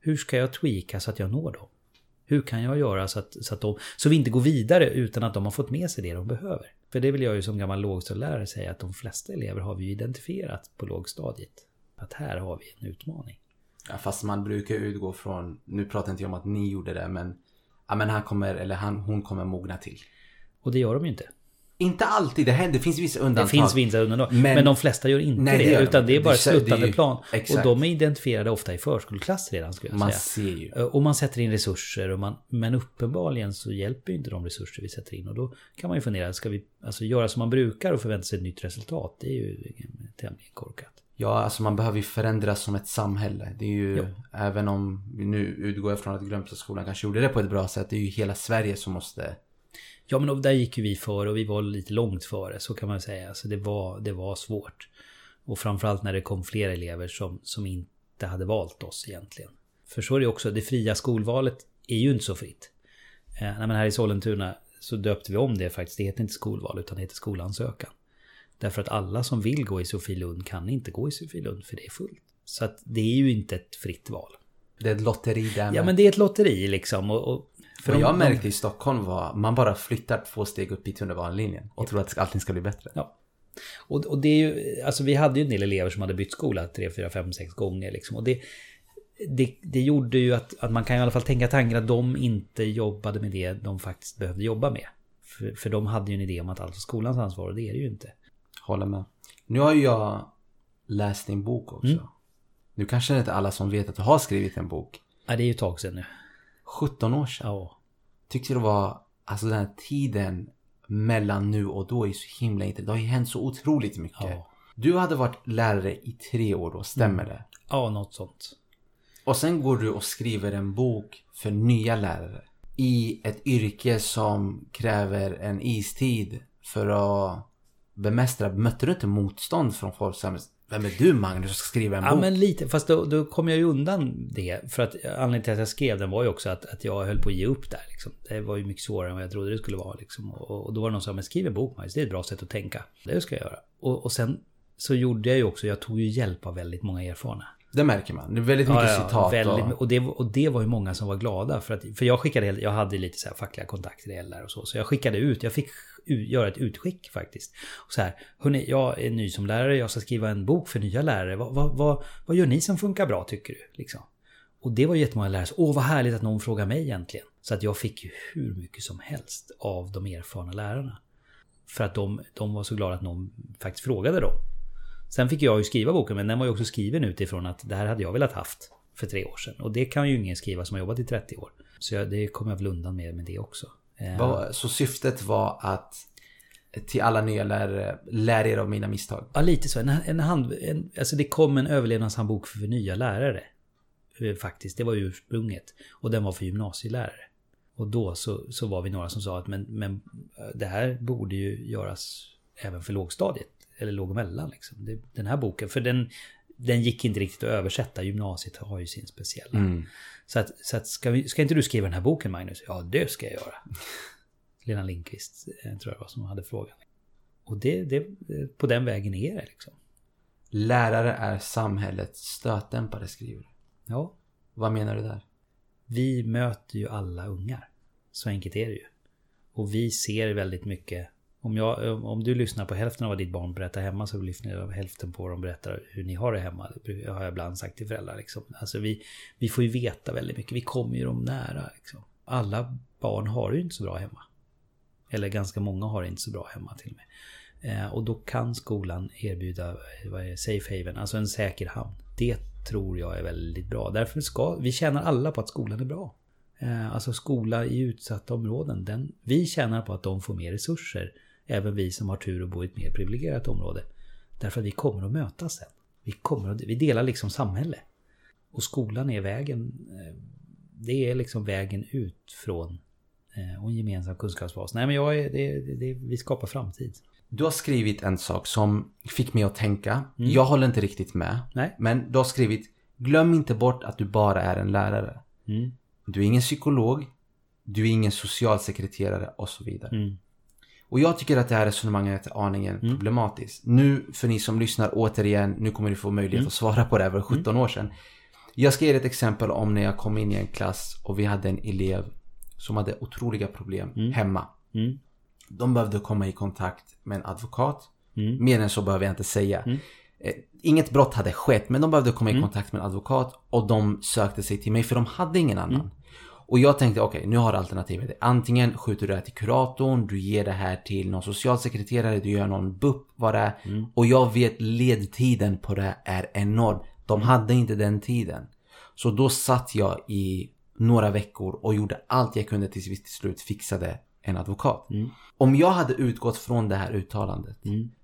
S1: Hur ska jag tweaka så att jag når dem? Hur kan jag göra så att, så att de, så vi inte går vidare utan att de har fått med sig det de behöver? För det vill jag ju som gammal lågstadielärare säga att de flesta elever har vi ju identifierat på lågstadiet. Att här har vi en utmaning.
S3: Ja, fast man brukar utgå från, nu pratar inte jag om att ni gjorde det men, ja men han kommer, eller han, hon kommer mogna till.
S1: Och det gör de ju inte.
S3: Inte alltid, det händer, det finns vissa undantag.
S1: Det finns vissa undantag. Men, men de flesta gör inte nej, det, det utan det är bara ett sluttande plan. Exakt. Och de är identifierade ofta i förskoleklass redan skulle jag
S3: man
S1: säga.
S3: Ser ju.
S1: Och man sätter in resurser. Och man, men uppenbarligen så hjälper ju inte de resurser vi sätter in. Och då kan man ju fundera, ska vi alltså göra som man brukar och förvänta sig ett nytt resultat? Det är ju tämligen korkat.
S3: Ja, alltså man behöver ju förändras som ett samhälle. Det är ju, jo. även om vi nu utgår ifrån att Glömstaskolan kanske gjorde det på ett bra sätt, det är ju hela Sverige som måste
S1: Ja men där gick ju vi före och vi var lite långt före så kan man säga. Så det var, det var svårt. Och framförallt när det kom fler elever som, som inte hade valt oss egentligen. För så är det också, det fria skolvalet är ju inte så fritt. Eh, men här i Sollentuna så döpte vi om det faktiskt. Det heter inte skolval utan det heter skolansökan. Därför att alla som vill gå i Sofielund kan inte gå i Sofielund för det är fullt. Så att det är ju inte ett fritt val.
S3: Det är ett lotteri där med.
S1: Ja men det är ett lotteri liksom. Och, och
S3: för Vad jag märkte i Stockholm var man bara flyttar två steg upp i tunnelbanelinjen och tror att allting ska bli bättre.
S1: Ja. Och, och det är ju, alltså vi hade ju en del elever som hade bytt skola tre, fyra, fem, sex gånger liksom. Och det, det, det gjorde ju att, att man kan i alla fall tänka tanken att de inte jobbade med det de faktiskt behövde jobba med. För, för de hade ju en idé om att allt var skolans ansvar och det är det ju inte.
S3: Håller med. Nu har ju jag läst din bok också. Mm. Nu kanske det inte alla som vet att du har skrivit en bok.
S1: Ja, det är ju ett tag sedan nu.
S3: 17 år sedan.
S1: Ja.
S3: Tyckte det var, alltså den här tiden mellan nu och då är så himla inte. Det har ju hänt så otroligt mycket. Ja. Du hade varit lärare i tre år då, stämmer mm. det?
S1: Ja, något sånt.
S3: Och sen går du och skriver en bok för nya lärare. I ett yrke som kräver en istid för att bemästra. Mötte du inte motstånd från folk? Vem är du Magnus och ska skriva en
S1: bok?
S3: Ja
S1: men lite, fast då, då kom jag ju undan det. För att anledningen till att jag skrev den var ju också att, att jag höll på att ge upp där. Liksom. Det var ju mycket svårare än vad jag trodde det skulle vara. Liksom. Och, och, då var det någon som sa, men skriv en bok Magnus, det är ett bra sätt att tänka. Det ska jag göra. Och, och sen så gjorde jag ju också, jag tog ju hjälp av väldigt många erfarna.
S3: Det märker man. Det är väldigt mycket ja, ja, citat.
S1: Väldigt, och... Det, och det var ju många som var glada. För, att, för jag skickade, jag hade lite så här fackliga kontakter i LR och så. Så jag skickade ut, jag fick göra ett utskick faktiskt. Och så här, hörni, jag är ny som lärare, jag ska skriva en bok för nya lärare. Vad, vad, vad, vad gör ni som funkar bra tycker du? Liksom. Och det var jättemånga lärare som, åh vad härligt att någon frågar mig egentligen. Så att jag fick ju hur mycket som helst av de erfarna lärarna. För att de, de var så glada att någon faktiskt frågade dem. Sen fick jag ju skriva boken, men den var ju också skriven utifrån att det här hade jag velat haft för tre år sedan. Och det kan ju ingen skriva som har jobbat i 30 år. Så jag, det kommer jag väl undan med, med det också.
S3: Eh, så syftet var att till alla nya lärare, lär er av mina misstag?
S1: Ja, lite så. En, en hand, en, alltså det kom en överlevnadshandbok för nya lärare. Eh, faktiskt, det var ursprunget. Och den var för gymnasielärare. Och då så, så var vi några som sa att men, men eh, det här borde ju göras även för lågstadiet. Eller låg och mellan liksom. Den här boken, för den, den gick inte riktigt att översätta. Gymnasiet har ju sin speciella. Mm. Så att, så att ska, vi, ska inte du skriva den här boken Magnus? Ja, det ska jag göra. Lena Lindqvist eh, tror jag var som hade frågan. Och det, det, på den vägen är det liksom.
S3: Lärare är samhällets stötdämpare skriver du.
S1: Ja.
S3: Vad menar du där?
S1: Vi möter ju alla ungar. Så enkelt är det ju. Och vi ser väldigt mycket om, jag, eh, om du lyssnar på hälften av vad ditt barn berättar hemma så lyssnar jag hälften på vad de berättar hur ni har det hemma. Det har jag ibland sagt till föräldrar. Liksom. Alltså vi, vi får ju veta väldigt mycket. Vi kommer ju dem nära. Liksom. Alla barn har det ju inte så bra hemma. Eller ganska många har det inte så bra hemma till och med. Eh, och då kan skolan erbjuda vad är det, safe haven, alltså en säker hamn. Det tror jag är väldigt bra. Därför ska vi tjänar alla på att skolan är bra. Eh, alltså skola i utsatta områden. Den, vi tjänar på att de får mer resurser Även vi som har tur att bo i ett mer privilegierat område. Därför att vi kommer att mötas sen. Vi, kommer att, vi delar liksom samhälle. Och skolan är vägen. Eh, det är liksom vägen ut från eh, och en gemensam kunskapsbas. Nej men jag är, det, det, vi skapar framtid.
S3: Du har skrivit en sak som fick mig att tänka. Mm. Jag håller inte riktigt med.
S1: Nej.
S3: Men du har skrivit Glöm inte bort att du bara är en lärare.
S1: Mm.
S3: Du är ingen psykolog. Du är ingen socialsekreterare och så vidare.
S1: Mm.
S3: Och jag tycker att det här resonemanget är aningen problematiskt. Nu, för ni som lyssnar återigen, nu kommer ni få möjlighet att svara på det här för 17 år sedan. Jag ska ge er ett exempel om när jag kom in i en klass och vi hade en elev som hade otroliga problem hemma.
S1: Mm.
S3: De behövde komma i kontakt med en advokat.
S1: Mm.
S3: Mer än så behöver jag inte säga. Eh, Inget brott hade skett men de behövde komma i kontakt med en advokat och de sökte sig till mig för de hade ingen annan. Och jag tänkte okej, nu har du alternativet. Antingen skjuter du det här till kuratorn, du ger det här till någon socialsekreterare, du gör någon BUP, vad det är. Och jag vet ledtiden på det här är enorm. De hade inte den tiden. Så då satt jag i några veckor och gjorde allt jag kunde tills vi till slut fixade en advokat. Om jag hade utgått från det här uttalandet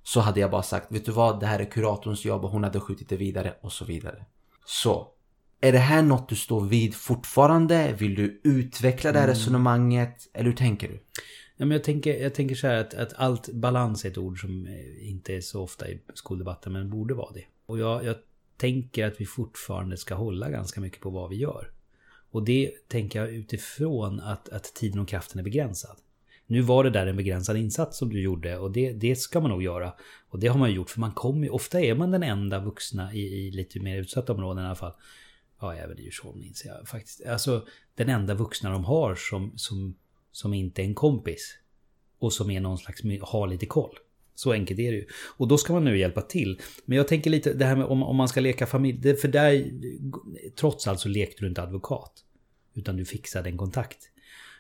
S3: så hade jag bara sagt, vet du vad, det här är kuratorns jobb och hon hade skjutit det vidare och så vidare. Så, är det här något du står vid fortfarande? Vill du utveckla det här resonemanget? Eller hur tänker du?
S1: Ja, men jag, tänker, jag tänker så här att, att allt balans är ett ord som inte är så ofta i skoldebatten men borde vara det. Och jag, jag tänker att vi fortfarande ska hålla ganska mycket på vad vi gör. Och det tänker jag utifrån att, att tiden och kraften är begränsad. Nu var det där en begränsad insats som du gjorde och det, det ska man nog göra. Och det har man gjort för man kommer ofta är man den enda vuxna i, i lite mer utsatta områden i alla fall. Ja, även i Djursholm inser jag faktiskt. Alltså den enda vuxna de har som, som, som inte är en kompis. Och som är någon slags, har lite koll. Så enkelt är det ju. Och då ska man nu hjälpa till. Men jag tänker lite det här med om, om man ska leka familj. För där, trots allt så lekte du inte advokat. Utan du fixade en kontakt.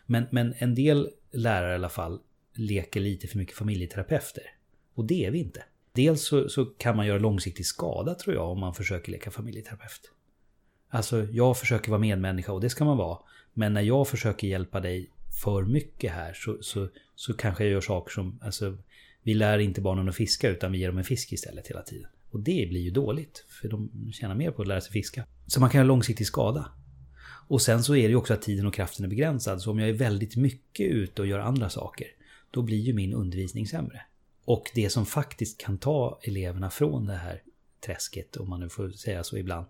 S1: Men, men en del lärare i alla fall leker lite för mycket familjeterapeuter. Och det är vi inte. Dels så, så kan man göra långsiktig skada tror jag om man försöker leka familjeterapeut. Alltså jag försöker vara medmänniska och det ska man vara. Men när jag försöker hjälpa dig för mycket här så, så, så kanske jag gör saker som, alltså vi lär inte barnen att fiska utan vi ger dem en fisk istället hela tiden. Och det blir ju dåligt, för de tjänar mer på att lära sig fiska. Så man kan göra långsiktig skada. Och sen så är det ju också att tiden och kraften är begränsad. Så om jag är väldigt mycket ute och gör andra saker, då blir ju min undervisning sämre. Och det som faktiskt kan ta eleverna från det här träsket, om man nu får säga så ibland,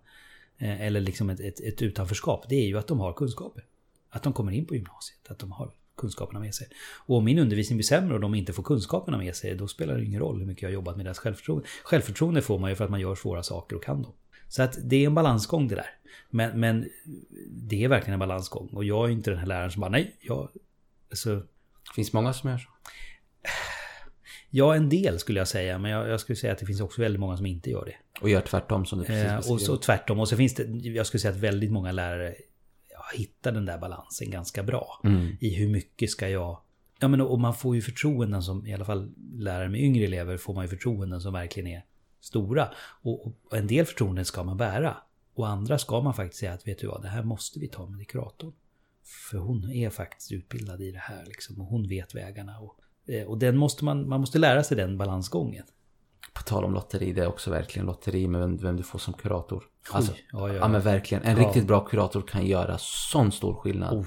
S1: Eh, eller liksom ett, ett, ett utanförskap, det är ju att de har kunskaper. Att de kommer in på gymnasiet, att de har kunskaperna med sig. Och om min undervisning blir sämre och de inte får kunskaperna med sig, då spelar det ingen roll hur mycket jag har jobbat med deras självförtroende. Självförtroende får man ju för att man gör svåra saker och kan dem. Så att det är en balansgång det där. Men, men det är verkligen en balansgång. Och jag är inte den här läraren som bara, nej, jag... Alltså,
S3: Det finns många som gör så
S1: ja, en del skulle jag säga. Men jag, jag skulle säga att det finns också väldigt många som inte gör det.
S3: Och gör tvärtom som du precis
S1: Eh,
S3: beskrev.
S1: och så tvärtom. Och så finns det, jag skulle säga att väldigt många lärare ja, hittar den där balansen ganska bra.
S3: Mm.
S1: I hur mycket ska jag... Ja men och man får ju förtroenden som, i alla fall lärare med yngre elever, får man ju förtroenden som verkligen är stora. Och, och en del förtroenden ska man bära. Och andra ska man faktiskt säga att vet du vad, det här måste vi ta med kuratorn. För hon är faktiskt utbildad i det här liksom, och hon vet vägarna. Och, eh, och den måste man, man måste lära sig den balansgången.
S3: På tal om lotteri, det är också verkligen lotteri med vem, vem du får som kurator. Alltså,
S1: Oj, ja, ja.
S3: ja men verkligen. En
S1: Ja.
S3: riktigt bra kurator kan göra sån stor skillnad.
S1: Oh,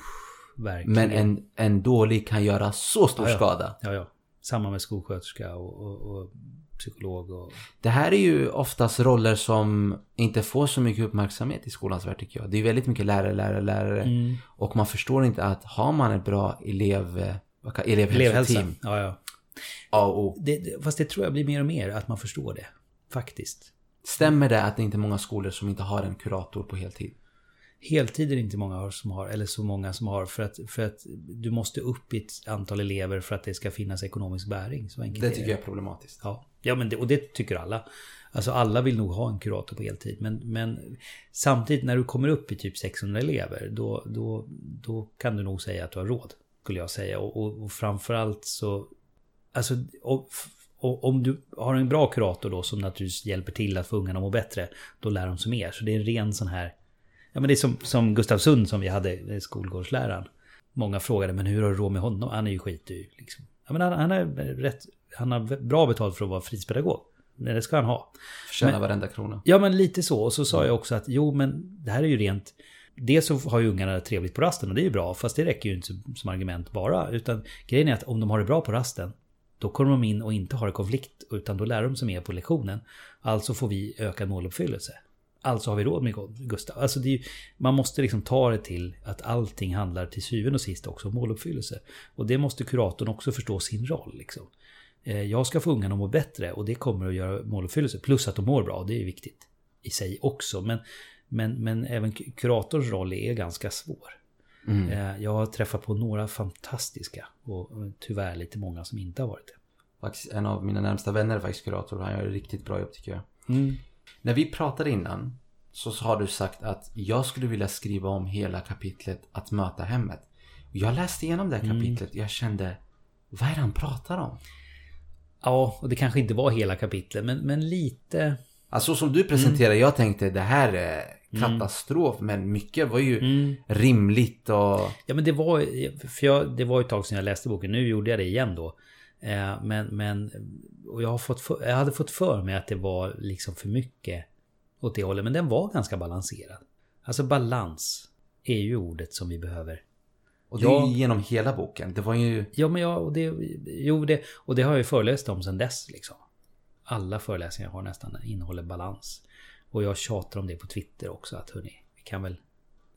S1: verkligen.
S3: men en, en dålig kan göra så stor skada.
S1: Ja, ja. Samma med skolsköterska och, och, och psykolog och...
S3: Det här är ju oftast roller som inte får så mycket uppmärksamhet i skolans värld tycker jag. Det är väldigt mycket lärare, lärare, lärare.
S1: Mm.
S3: Och man förstår inte att har man ett bra elev, eh, vad kan-
S1: Elevhälsa.
S3: elevhälsoteam,
S1: Ja, ja.
S3: A och.
S1: Det, fast det tror jag blir mer och mer att man förstår det. Faktiskt.
S3: Stämmer det att det inte är många skolor som inte har en kurator på heltid?
S1: Heltid är det inte många som har, eller så många som har, för att, för att du måste upp i ett antal elever för att det ska finnas ekonomisk bäring. Så enkelt
S3: Det
S1: är
S3: tycker jag är problematiskt.
S1: Ja, ja men det, och det tycker alla. Alltså alla vill nog ha en kurator på heltid. Men, men samtidigt när du kommer upp i typ 600 elever, då, då, då kan du nog säga att du har råd. Skulle jag säga. Och, och, och framförallt så... Alltså, och, och om du har en bra kurator då som naturligtvis hjälper till att få ungarna att må bättre, då lär de sig mer. Så det är en ren sån här... Ja men det är som, som Gustav Sund som vi hade, eh, skolgårdsläraren. Många frågade, men hur har du råd med honom? Han är ju skitdyr. Liksom. Ja, men han, han, är rätt, han har bra betalt för att vara fritidspedagog. Det ska han ha.
S3: Förtjänar
S1: Men-
S3: varenda krona.
S1: Ja, men lite så. Och så sa jag också att jo, men det här är ju rent... Dels så har ju ungarna trevligt på rasten och det är ju bra, fast det räcker ju inte som, argument bara. Utan grejen är att om de har det bra på rasten, då kommer de in och inte har en konflikt, utan då lär de sig mer på lektionen. Alltså får vi ökad måluppfyllelse. Alltså har vi råd med Gustav. Alltså det är, man måste liksom ta det till att allting handlar till syvende och sist också om måluppfyllelse. Och det måste kuratorn också förstå sin roll. Liksom. Eh, jag ska få ungarna att må bättre och det kommer att göra måluppfyllelse. Plus att de mår bra, det är viktigt i sig också. Men, men, men även kuratorns roll är ganska svår. Mm. Eh, jag har träffat på några fantastiska och tyvärr lite många som inte har varit det.
S3: En av mina närmsta vänner är faktiskt kurator. Han gör ett riktigt bra jobb tycker jag. Mm. När vi pratade innan så har du sagt att jag skulle vilja skriva om hela kapitlet att möta hemmet. Jag läste igenom det mm. kapitlet och jag kände vad är det han pratar om?
S1: Ja, och det kanske inte var hela kapitlet men, men lite...
S3: Alltså som du presenterade, mm. jag tänkte det här är mm. katastrof mm. men mycket var ju mm. rimligt och...
S1: Ja men det var, för jag, det var ett tag sedan jag läste boken, nu gjorde jag det igen då. Eh, men, men och jag, har fått för, jag hade fått för mig att det var liksom för mycket åt det hållet. Men den var ganska balanserad. Alltså balans är ju ordet som vi behöver.
S3: Och det är ju genom hela boken. Det var ju...
S1: Ja, men ja, och det, jo, det, och det har jag ju föreläst om sedan dess. Liksom. Alla föreläsningar har nästan innehåller balans. Och jag tjatar om det på Twitter också. Att hörni, vi kan väl...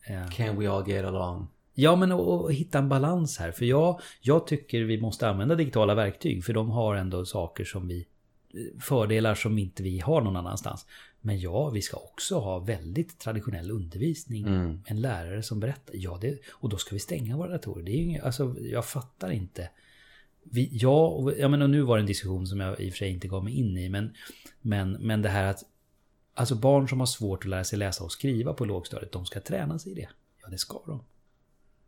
S3: Eh, Can we all get along?
S1: Ja, men att hitta en balans här. För jag, jag tycker vi måste använda digitala verktyg. För de har ändå saker som vi... Fördelar som inte vi har någon annanstans. Men ja, vi ska också ha väldigt traditionell undervisning. Mm. En lärare som berättar. Ja, det, och då ska vi stänga våra datorer. Det är ju alltså, jag fattar inte. Vi, ja, och, ja, men och nu var det en diskussion som jag i och för sig inte gav mig in i. Men, men, men det här att Alltså barn som har svårt att lära sig läsa och skriva på lågstadiet, de ska träna sig i det. Ja, det ska de.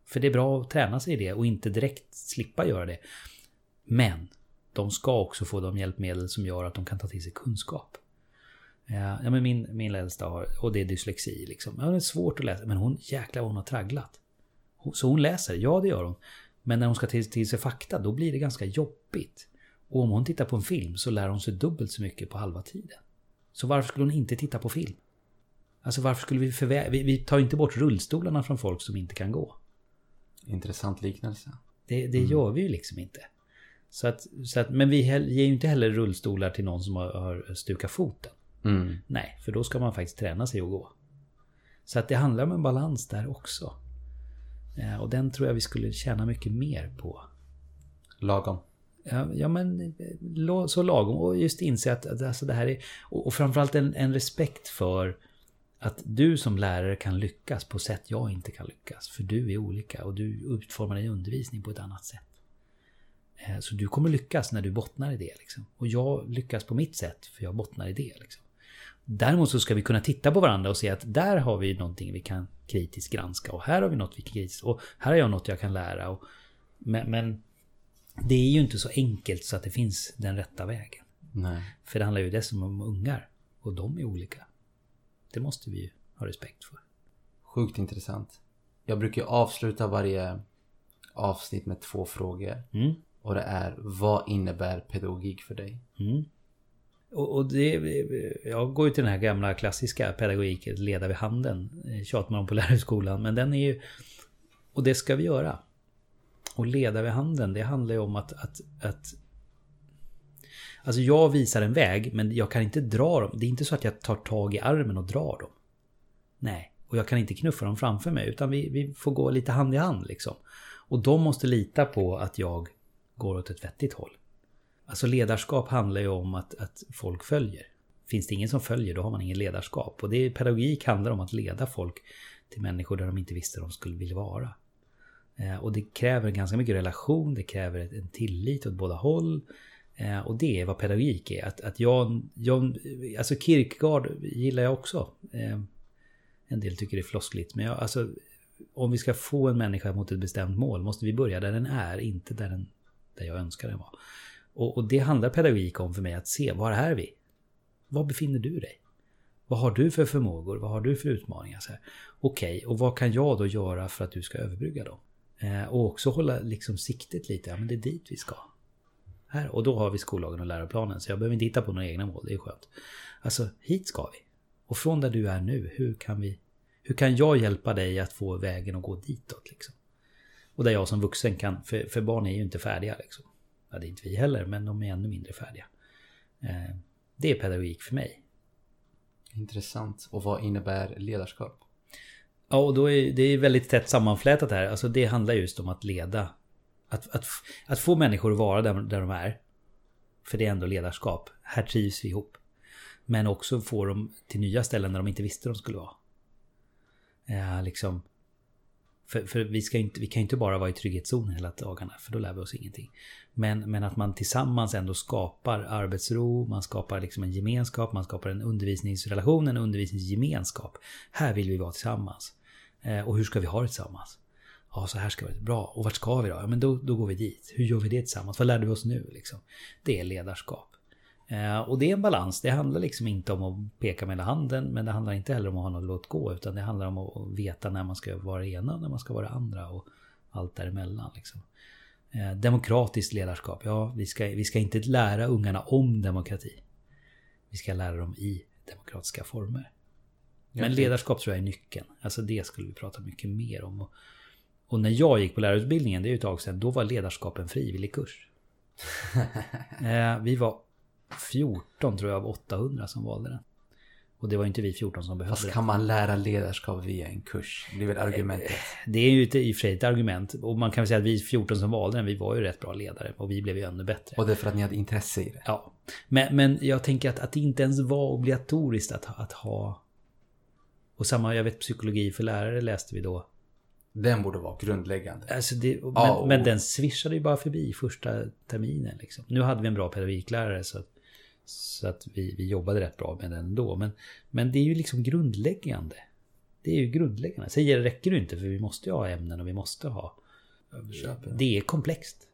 S1: För det är bra att träna sig i det och inte direkt slippa göra det. Men de ska också få de hjälpmedel som gör att de kan ta till sig kunskap. Ja, men min, min äldsta har, och det är dyslexi liksom. Ja, det är svårt att läsa, men hon jäklar vad hon har tragglat. Så hon läser, ja det gör hon. Men när hon ska till, till sig fakta, då blir det ganska jobbigt. Och om hon tittar på en film så lär hon sig dubbelt så mycket på halva tiden. Så varför skulle hon inte titta på film? Alltså varför skulle vi förvägra... Vi, vi tar inte bort rullstolarna från folk som inte kan gå.
S3: Intressant liknelse.
S1: Det, det mm. gör vi ju liksom inte. Så att, så att, men vi ger ju inte heller rullstolar till någon som har, har stukat foten. Mm. Nej, för då ska man faktiskt träna sig att gå. Så att det handlar om en balans där också. Ja, och den tror jag vi skulle tjäna mycket mer på.
S3: Lagom.
S1: Ja, ja men så lagom. Och just inse att, alltså det här är... Och, och framförallt en, en respekt för att du som lärare kan lyckas på sätt jag inte kan lyckas. För du är olika och du utformar din undervisning på ett annat sätt. Eh, så du kommer lyckas när du bottnar i det. Liksom. Och jag lyckas på mitt sätt för jag bottnar i det. Liksom. Däremot så ska vi kunna titta på varandra och se att där har vi någonting vi kan kritiskt granska. Och här har vi något vi kan kritiskt... Och här har jag något jag kan lära. Och, men, men det är ju inte så enkelt så att det finns den rätta vägen.
S3: Nej.
S1: För det handlar ju dessutom om ungar. Och de är olika. Det måste vi ju ha respekt för.
S3: Sjukt intressant. Jag brukar avsluta varje avsnitt med två frågor.
S1: Mm.
S3: Och det är, vad innebär pedagogik för dig?
S1: Mm. Och, och, det, jag går ju till den här gamla klassiska pedagogiken, leda vid handen. Eh, tjatar man om på lärarhögskolan. Men den är ju... Och det ska vi göra. Och leda vid handen, det handlar ju om att, att, att Alltså jag visar en väg men jag kan inte dra dem. Det är inte så att jag tar tag i armen och drar dem. Nej, och jag kan inte knuffa dem framför mig utan vi, vi får gå lite hand i hand liksom. Och de måste lita på att jag går åt ett vettigt håll. Alltså ledarskap handlar ju om att, att folk följer. Finns det ingen som följer då har man ingen ledarskap. Och det är, pedagogik handlar om att leda folk till människor där de inte visste de skulle vilja vara. Eh, och det kräver ganska mycket relation, det kräver en tillit åt båda håll. Eh, och det är vad pedagogik är. Att, att jag, jag, alltså Kierkegaard gillar jag också. Eh, en del tycker det är floskligt. Men jag, alltså, om vi ska få en människa mot ett bestämt mål måste vi börja där den är, inte där, den, där jag önskar den vara. Och, och det handlar pedagogik om för mig att se, var är vi? Var befinner du dig? Vad har du för förmågor? Vad har du för utmaningar? Okej, okay, och vad kan jag då göra för att du ska överbrygga dem? Eh, och också hålla liksom siktet lite, ja men det är dit vi ska. Här, och då har vi skollagen och läroplanen, så jag behöver inte hitta på några egna mål, det är skönt. Alltså, hit ska vi. Och från där du är nu, hur kan vi... Hur kan jag hjälpa dig att få vägen att gå ditåt liksom? Och där jag som vuxen kan, för, för barn är ju inte färdiga liksom. Ja, det är inte vi heller, men de är ännu mindre färdiga. Eh, det är pedagogik för mig.
S3: Intressant. Och vad innebär ledarskap?
S1: Ja, och då är det är väldigt tätt sammanflätat här. Alltså det handlar just om att leda. Att, att, att få människor att vara där, där de är. För det är ändå ledarskap. Här trivs vi ihop. Men också få dem till nya ställen där de inte visste de skulle vara. Ja, liksom. För, för vi, ska inte, vi kan inte bara vara i trygghetszonen hela dagarna, för då lär vi oss ingenting. Men, men att man tillsammans ändå skapar arbetsro, man skapar liksom en gemenskap, man skapar en undervisningsrelation, en undervisningsgemenskap. Här vill vi vara tillsammans. Eh, och hur ska vi ha det tillsammans? Ja, så här ska vi. Bra. Och vart ska vi då? Ja, men då, då går vi dit. Hur gör vi det tillsammans? Vad lärde vi oss nu? Liksom? Det är ledarskap. Eh, och det är en balans. Det handlar liksom inte om att peka med hela handen. Men det handlar inte heller om att ha något låt gå. Utan det handlar om att veta när man ska vara det ena och när man ska vara det andra. Och allt däremellan. Liksom. Eh, demokratiskt ledarskap. Ja, vi ska, vi ska inte lära ungarna om demokrati. Vi ska lära dem i demokratiska former. Men ledarskap tror jag är nyckeln. Alltså det skulle vi prata mycket mer om. Och, och när jag gick på lärarutbildningen, det är ju ett tag sedan, då var ledarskap en frivillig kurs. eh, vi var 14 tror jag av 800 som valde den. Och det var inte vi 14 som behövde
S3: Fast kan man lära ledarskap via en kurs? Det är väl argumentet?
S1: Det är ju i och för sig ett argument. Och man kan väl säga att vi 14 som valde den, vi var ju rätt bra ledare. Och vi blev ju ännu bättre.
S3: Och det är för att ni hade intresse i det?
S1: Ja. Men, men jag tänker att, att det inte ens var obligatoriskt att, att ha... Och samma, jag vet psykologi för lärare läste vi då.
S3: Den borde vara grundläggande.
S1: Alltså det, men, men den swishade ju bara förbi första terminen. Liksom. Nu hade vi en bra pedagogiklärare så så att vi, vi jobbade rätt bra med den ändå. Men, men det är ju liksom grundläggande. Det är ju grundläggande. Sen räcker det inte för vi måste ju ha ämnen och vi måste ha... Det är komplext.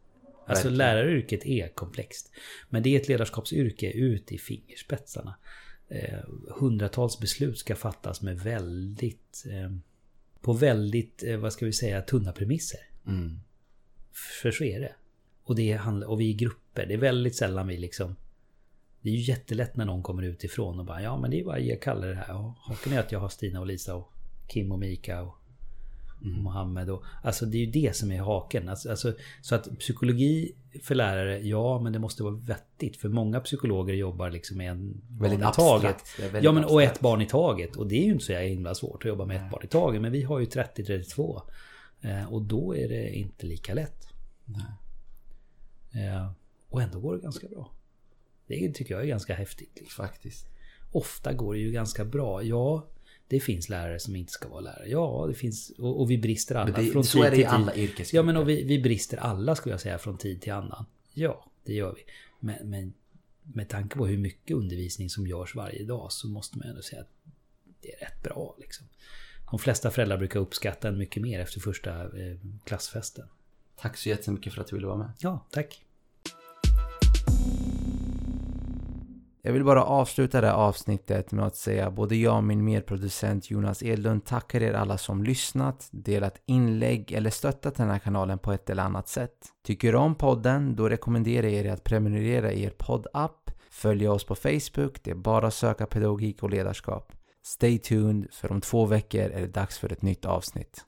S1: Alltså Verkligen. läraryrket är komplext. Men det är ett ledarskapsyrke ut i fingerspetsarna. Eh, hundratals beslut ska fattas med väldigt... Eh, på väldigt, eh, vad ska vi säga, tunna premisser. Mm. För så är det. Och, det handlar, och vi är grupper. Det är väldigt sällan vi liksom... Det är ju jättelätt när någon kommer utifrån och bara ja men det är bara att ge Kalle det här. Och haken är att jag har Stina och Lisa och Kim och Mika och mm. Mohammed. Och, alltså det är ju det som är haken. Alltså, alltså, så att psykologi för lärare, ja men det måste vara vettigt. För många psykologer jobbar liksom med en
S3: väldigt barn i taget.
S1: Väldigt ja men och ett barn i taget. Och det är ju inte så himla svårt att jobba med ett barn i taget. Men vi har ju 30-32. Eh, och då är det inte lika lätt. Eh, och ändå går det ganska bra. Det tycker jag är ganska häftigt.
S3: Liksom. Faktiskt.
S1: Ofta går det ju ganska bra. Ja, det finns lärare som inte ska vara lärare. Ja, det finns. Och, och vi brister alla.
S3: Det, från så tid är det i alla yrkesgrupper.
S1: Ja, men och vi, vi brister alla skulle jag säga från tid till annan. Ja, det gör vi. Men, men med tanke på hur mycket undervisning som görs varje dag så måste man ändå säga att det är rätt bra. Liksom. De flesta föräldrar brukar uppskatta en mycket mer efter första eh, klassfesten.
S3: Tack så jättemycket för att du ville vara med.
S1: Ja, tack.
S3: Jag vill bara avsluta det här avsnittet med att säga både jag och min medproducent Jonas Edlund tackar er alla som lyssnat, delat inlägg eller stöttat den här kanalen på ett eller annat sätt. Tycker du om podden? Då rekommenderar jag er att prenumerera i er poddapp, följa oss på Facebook, det är bara att söka pedagogik och ledarskap. Stay tuned, för om två veckor är det dags för ett nytt avsnitt.